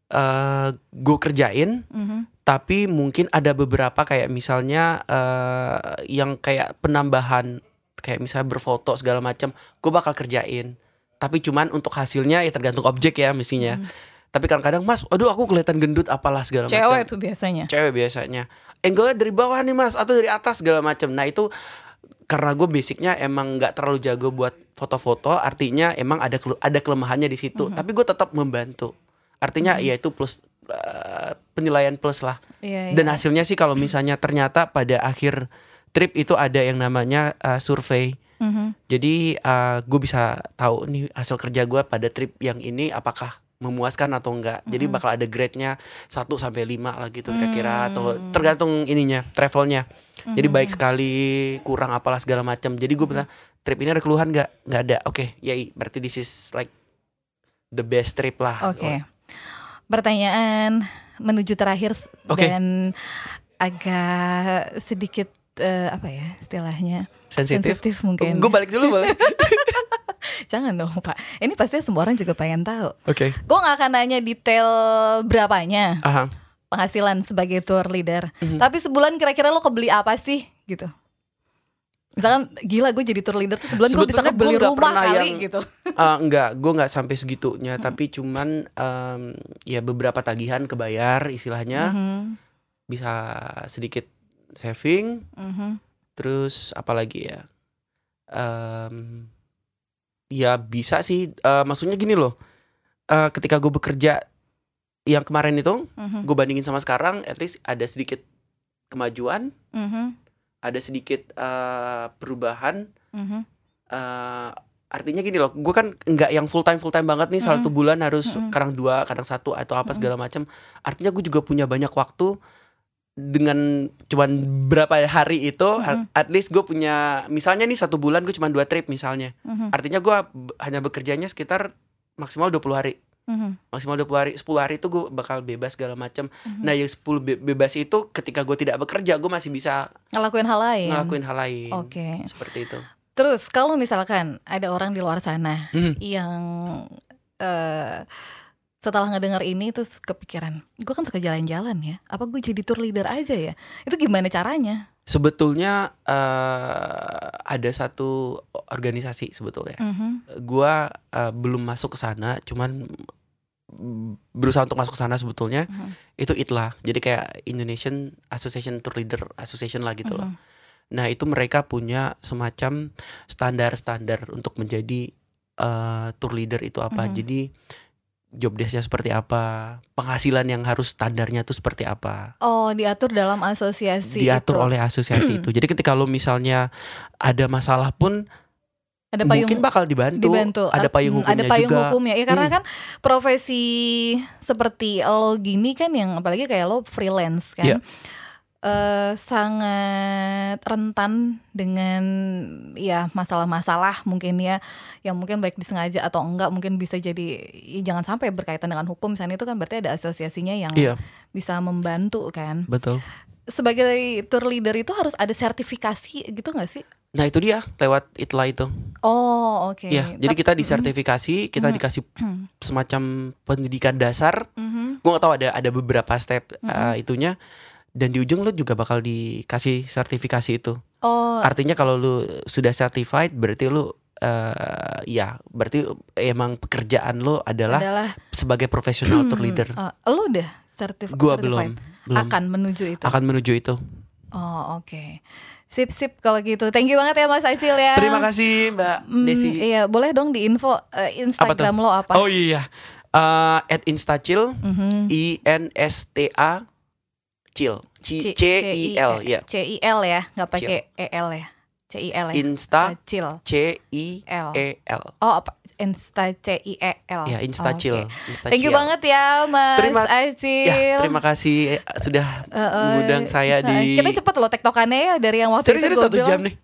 eh gue kerjain. Mhm. Tapi mungkin ada beberapa kayak misalnya eh yang kayak penambahan kayak misalnya berfoto segala macam, gue bakal kerjain. Tapi cuman untuk hasilnya ya tergantung objek ya mestinya. Tapi kadang-kadang mas, aduh aku kelihatan gendut apalah segala macam. Cewek tuh biasanya. Cewek biasanya. Angle-nya dari bawah nih mas atau dari atas segala macam. Nah itu karena gue basicnya emang nggak terlalu jago buat foto-foto, artinya emang ada ada kelemahannya di situ. Tapi gue tetap membantu. Artinya ya itu plus eh, penilaian plus lah. Iya, Dan iya. hasilnya sih kalau misalnya ternyata pada akhir trip itu ada yang namanya uh, survei. Mhm. Jadi gue bisa tahu nih hasil kerja gue pada trip yang ini apakah memuaskan atau enggak. Jadi bakal ada grade-nya 1 sampai 5 lah gitu kira-kira atau tergantung ininya, travelnya. Jadi baik sekali, kurang apalah segala macam. Jadi gue bilang trip ini ada keluhan enggak? Enggak ada. Oke, yai berarti this is like the best trip lah. Oke. Pertanyaan menuju terakhir Oke. dan agak sedikit eh, apa ya istilahnya Sensitif. mungkin. Gue balik dulu boleh? Jangan dong Pak. Ini pasti semua orang juga pengen tahu. Oke. Gue nggak akan nanya detail berapanya Aha. penghasilan sebagai tour leader. Mhm. Tapi sebulan kira-kira lo kebeli apa sih gitu? Misalkan gila gue jadi tour leader tuh sebulan gue bisa nggak rumah kali yang- gitu. Eh, enggak, gue nggak sampai segitunya. Tapi cuman em, ya beberapa tagihan kebayar istilahnya Mhm, bisa sedikit saving. mhm. Terus apalagi ya? Em, ya bisa sih. eh, maksudnya gini loh. eh, ketika gue bekerja yang kemarin itu, Mhm, gue bandingin sama sekarang, at least ada sedikit kemajuan, mhm, ada sedikit eh, perubahan. mhm. eh artinya gini loh, gue kan nggak yang full time full time banget nih satu bulan harus Mm-mm. kadang dua, kadang satu atau apa segala macam. Artinya gue juga punya banyak waktu dengan cuman berapa hari itu, Mm-mm. at least gue punya misalnya nih satu bulan gue cuma dua trip misalnya. Mhm, Artinya gue hanya bekerjanya sekitar maksimal 20 hari. Mhm. Maksimal 20 hari, 10 hari itu gue bakal bebas segala macam. Mm-hmm. Nah, yang 10 be- bebas itu ketika gue tidak bekerja, gue masih bisa Ngelakuin hal lain. ngelakuin hal lain. Oke. Seperti itu. Terus kalau misalkan ada orang di luar sana Mhm. yang eh setelah ngedengar ini terus kepikiran, gue kan suka jalan-jalan ya. Apa gue jadi tour leader aja ya? Itu gimana caranya? Sebetulnya eh, ada satu organisasi sebetulnya. Mhm. Gua eh, belum masuk ke sana, cuman mm, berusaha untuk masuk ke sana sebetulnya Mhm. itu ITLA. Jadi kayak Indonesian Association Tour Leader Association lah gitu loh. Mhm. Nah, itu mereka punya semacam standar-standar untuk menjadi eh, tour leader itu apa. Mhm. Jadi job desk-nya seperti apa, penghasilan yang harus standarnya itu seperti apa. Oh, diatur dalam asosiasi diatur itu. oleh asosiasi itu. Jadi ketika lo misalnya ada masalah pun ada payung mungkin bakal dibantu. dibantu Ada payung hukumnya ada payung juga. hukumnya ya karena Hmm. kan profesi seperti lo gini kan yang apalagi kayak lo freelance kan Iya. Eh, sangat rentan dengan ya masalah-masalah mungkin ya yang mungkin baik disengaja atau enggak mungkin bisa jadi ya jangan sampai berkaitan dengan hukum misalnya itu kan berarti ada asosiasinya yang Iya, bisa membantu kan betul. sebagai tour leader itu harus ada sertifikasi gitu nggak sih Nah, itu dia lewat itlah itu. oh oke Iya, jadi Tap- kita disertifikasi, kita Mhm. dikasih semacam pendidikan dasar. Mhm. Gue gak tahu ada ada beberapa step Mhm. uh, itunya dan di ujung lo juga bakal dikasih sertifikasi itu. oh Artinya kalau lu sudah certified berarti lu eh ya berarti emang pekerjaan lo adalah adalah sebagai profesional tour leader. Uh, lo udah sertif Gua certified? belum, belum akan menuju itu. akan menuju itu. Oh oke. Sip sip kalau gitu. Thank you banget ya Mas Acil ya. Terima kasih Mbak Hmm, Desi. Iya boleh dong di info eh, Instagram lo apa? Oh iya. Eh, at instacil Mhm. I N S T A Cil C C I L ya. C I L ya, nggak pakai E L ya. C I L ya. Insta Acil. C I L. E L. Oh apa? Insta C I E L. Ya, Instacil. Oke. Instacil. Thank you banget ya Mas Terima- Acil. Ya, terima kasih eh, sudah Eh, eh, mengundang saya eh, di Kita cepet loh tektokannya ya dari yang waktu Serius itu gua satu jam nih.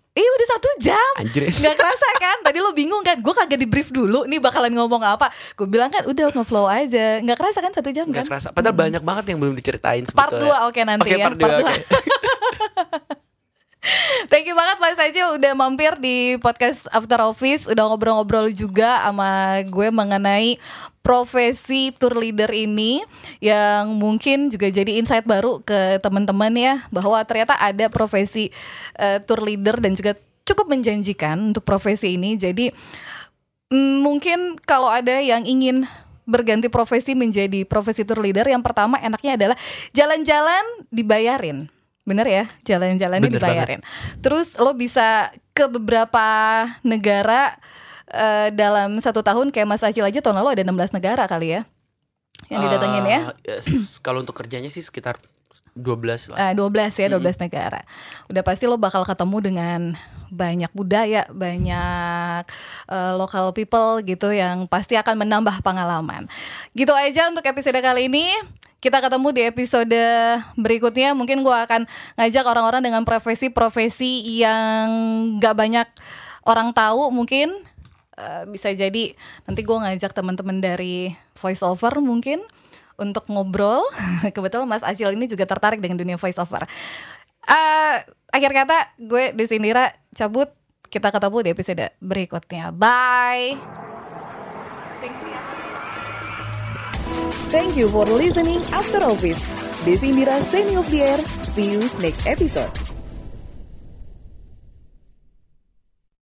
Satu jam. Anjir. Nggak kerasa kan? Tadi lo bingung kan? Gue kagak di brief dulu. Nih bakalan ngomong apa? Gue bilang kan udah flow aja. Nggak kerasa kan satu jam Nggak kan? kerasa. Padahal banyak banget yang belum diceritain Part sebetulnya. 2 oke nanti Oke, ya. part dua, dua. oke. Thank you banget Mas Acil udah mampir di podcast After Office Udah ngobrol-ngobrol juga sama gue mengenai profesi tour leader ini Yang mungkin juga jadi insight baru ke teman-teman ya Bahwa ternyata ada profesi eh, tour leader dan juga cukup menjanjikan untuk profesi ini Jadi mm, mungkin kalau ada yang ingin berganti profesi menjadi profesi tour leader Yang pertama enaknya adalah jalan-jalan dibayarin Bener ya, jalan-jalannya Bener dibayarin. Terus lo bisa ke beberapa negara eh, dalam satu tahun kayak Mas Acil aja tahun lalu ada 16 negara kali ya yang didatengin ya. Eh, yes, Kalau untuk kerjanya sih sekitar 12 lah. Eh, 12 ya, 12 negara. Udah pasti lo bakal ketemu dengan banyak budaya, banyak eh, local people gitu yang pasti akan menambah pengalaman. Gitu aja untuk episode kali ini. Kita ketemu di episode berikutnya. Mungkin gua akan ngajak orang-orang dengan profesi-profesi yang gak banyak orang tahu mungkin Eh, bisa jadi nanti gue ngajak teman-teman dari voice over mungkin untuk ngobrol. Kebetulan Mas Acil ini juga tertarik dengan dunia voice Eh, akhir kata gue Desindira cabut. Kita ketemu di episode berikutnya. Bye. Thank you ya. Thank you for listening After Office. Desi Indira signing off the. See you next episode.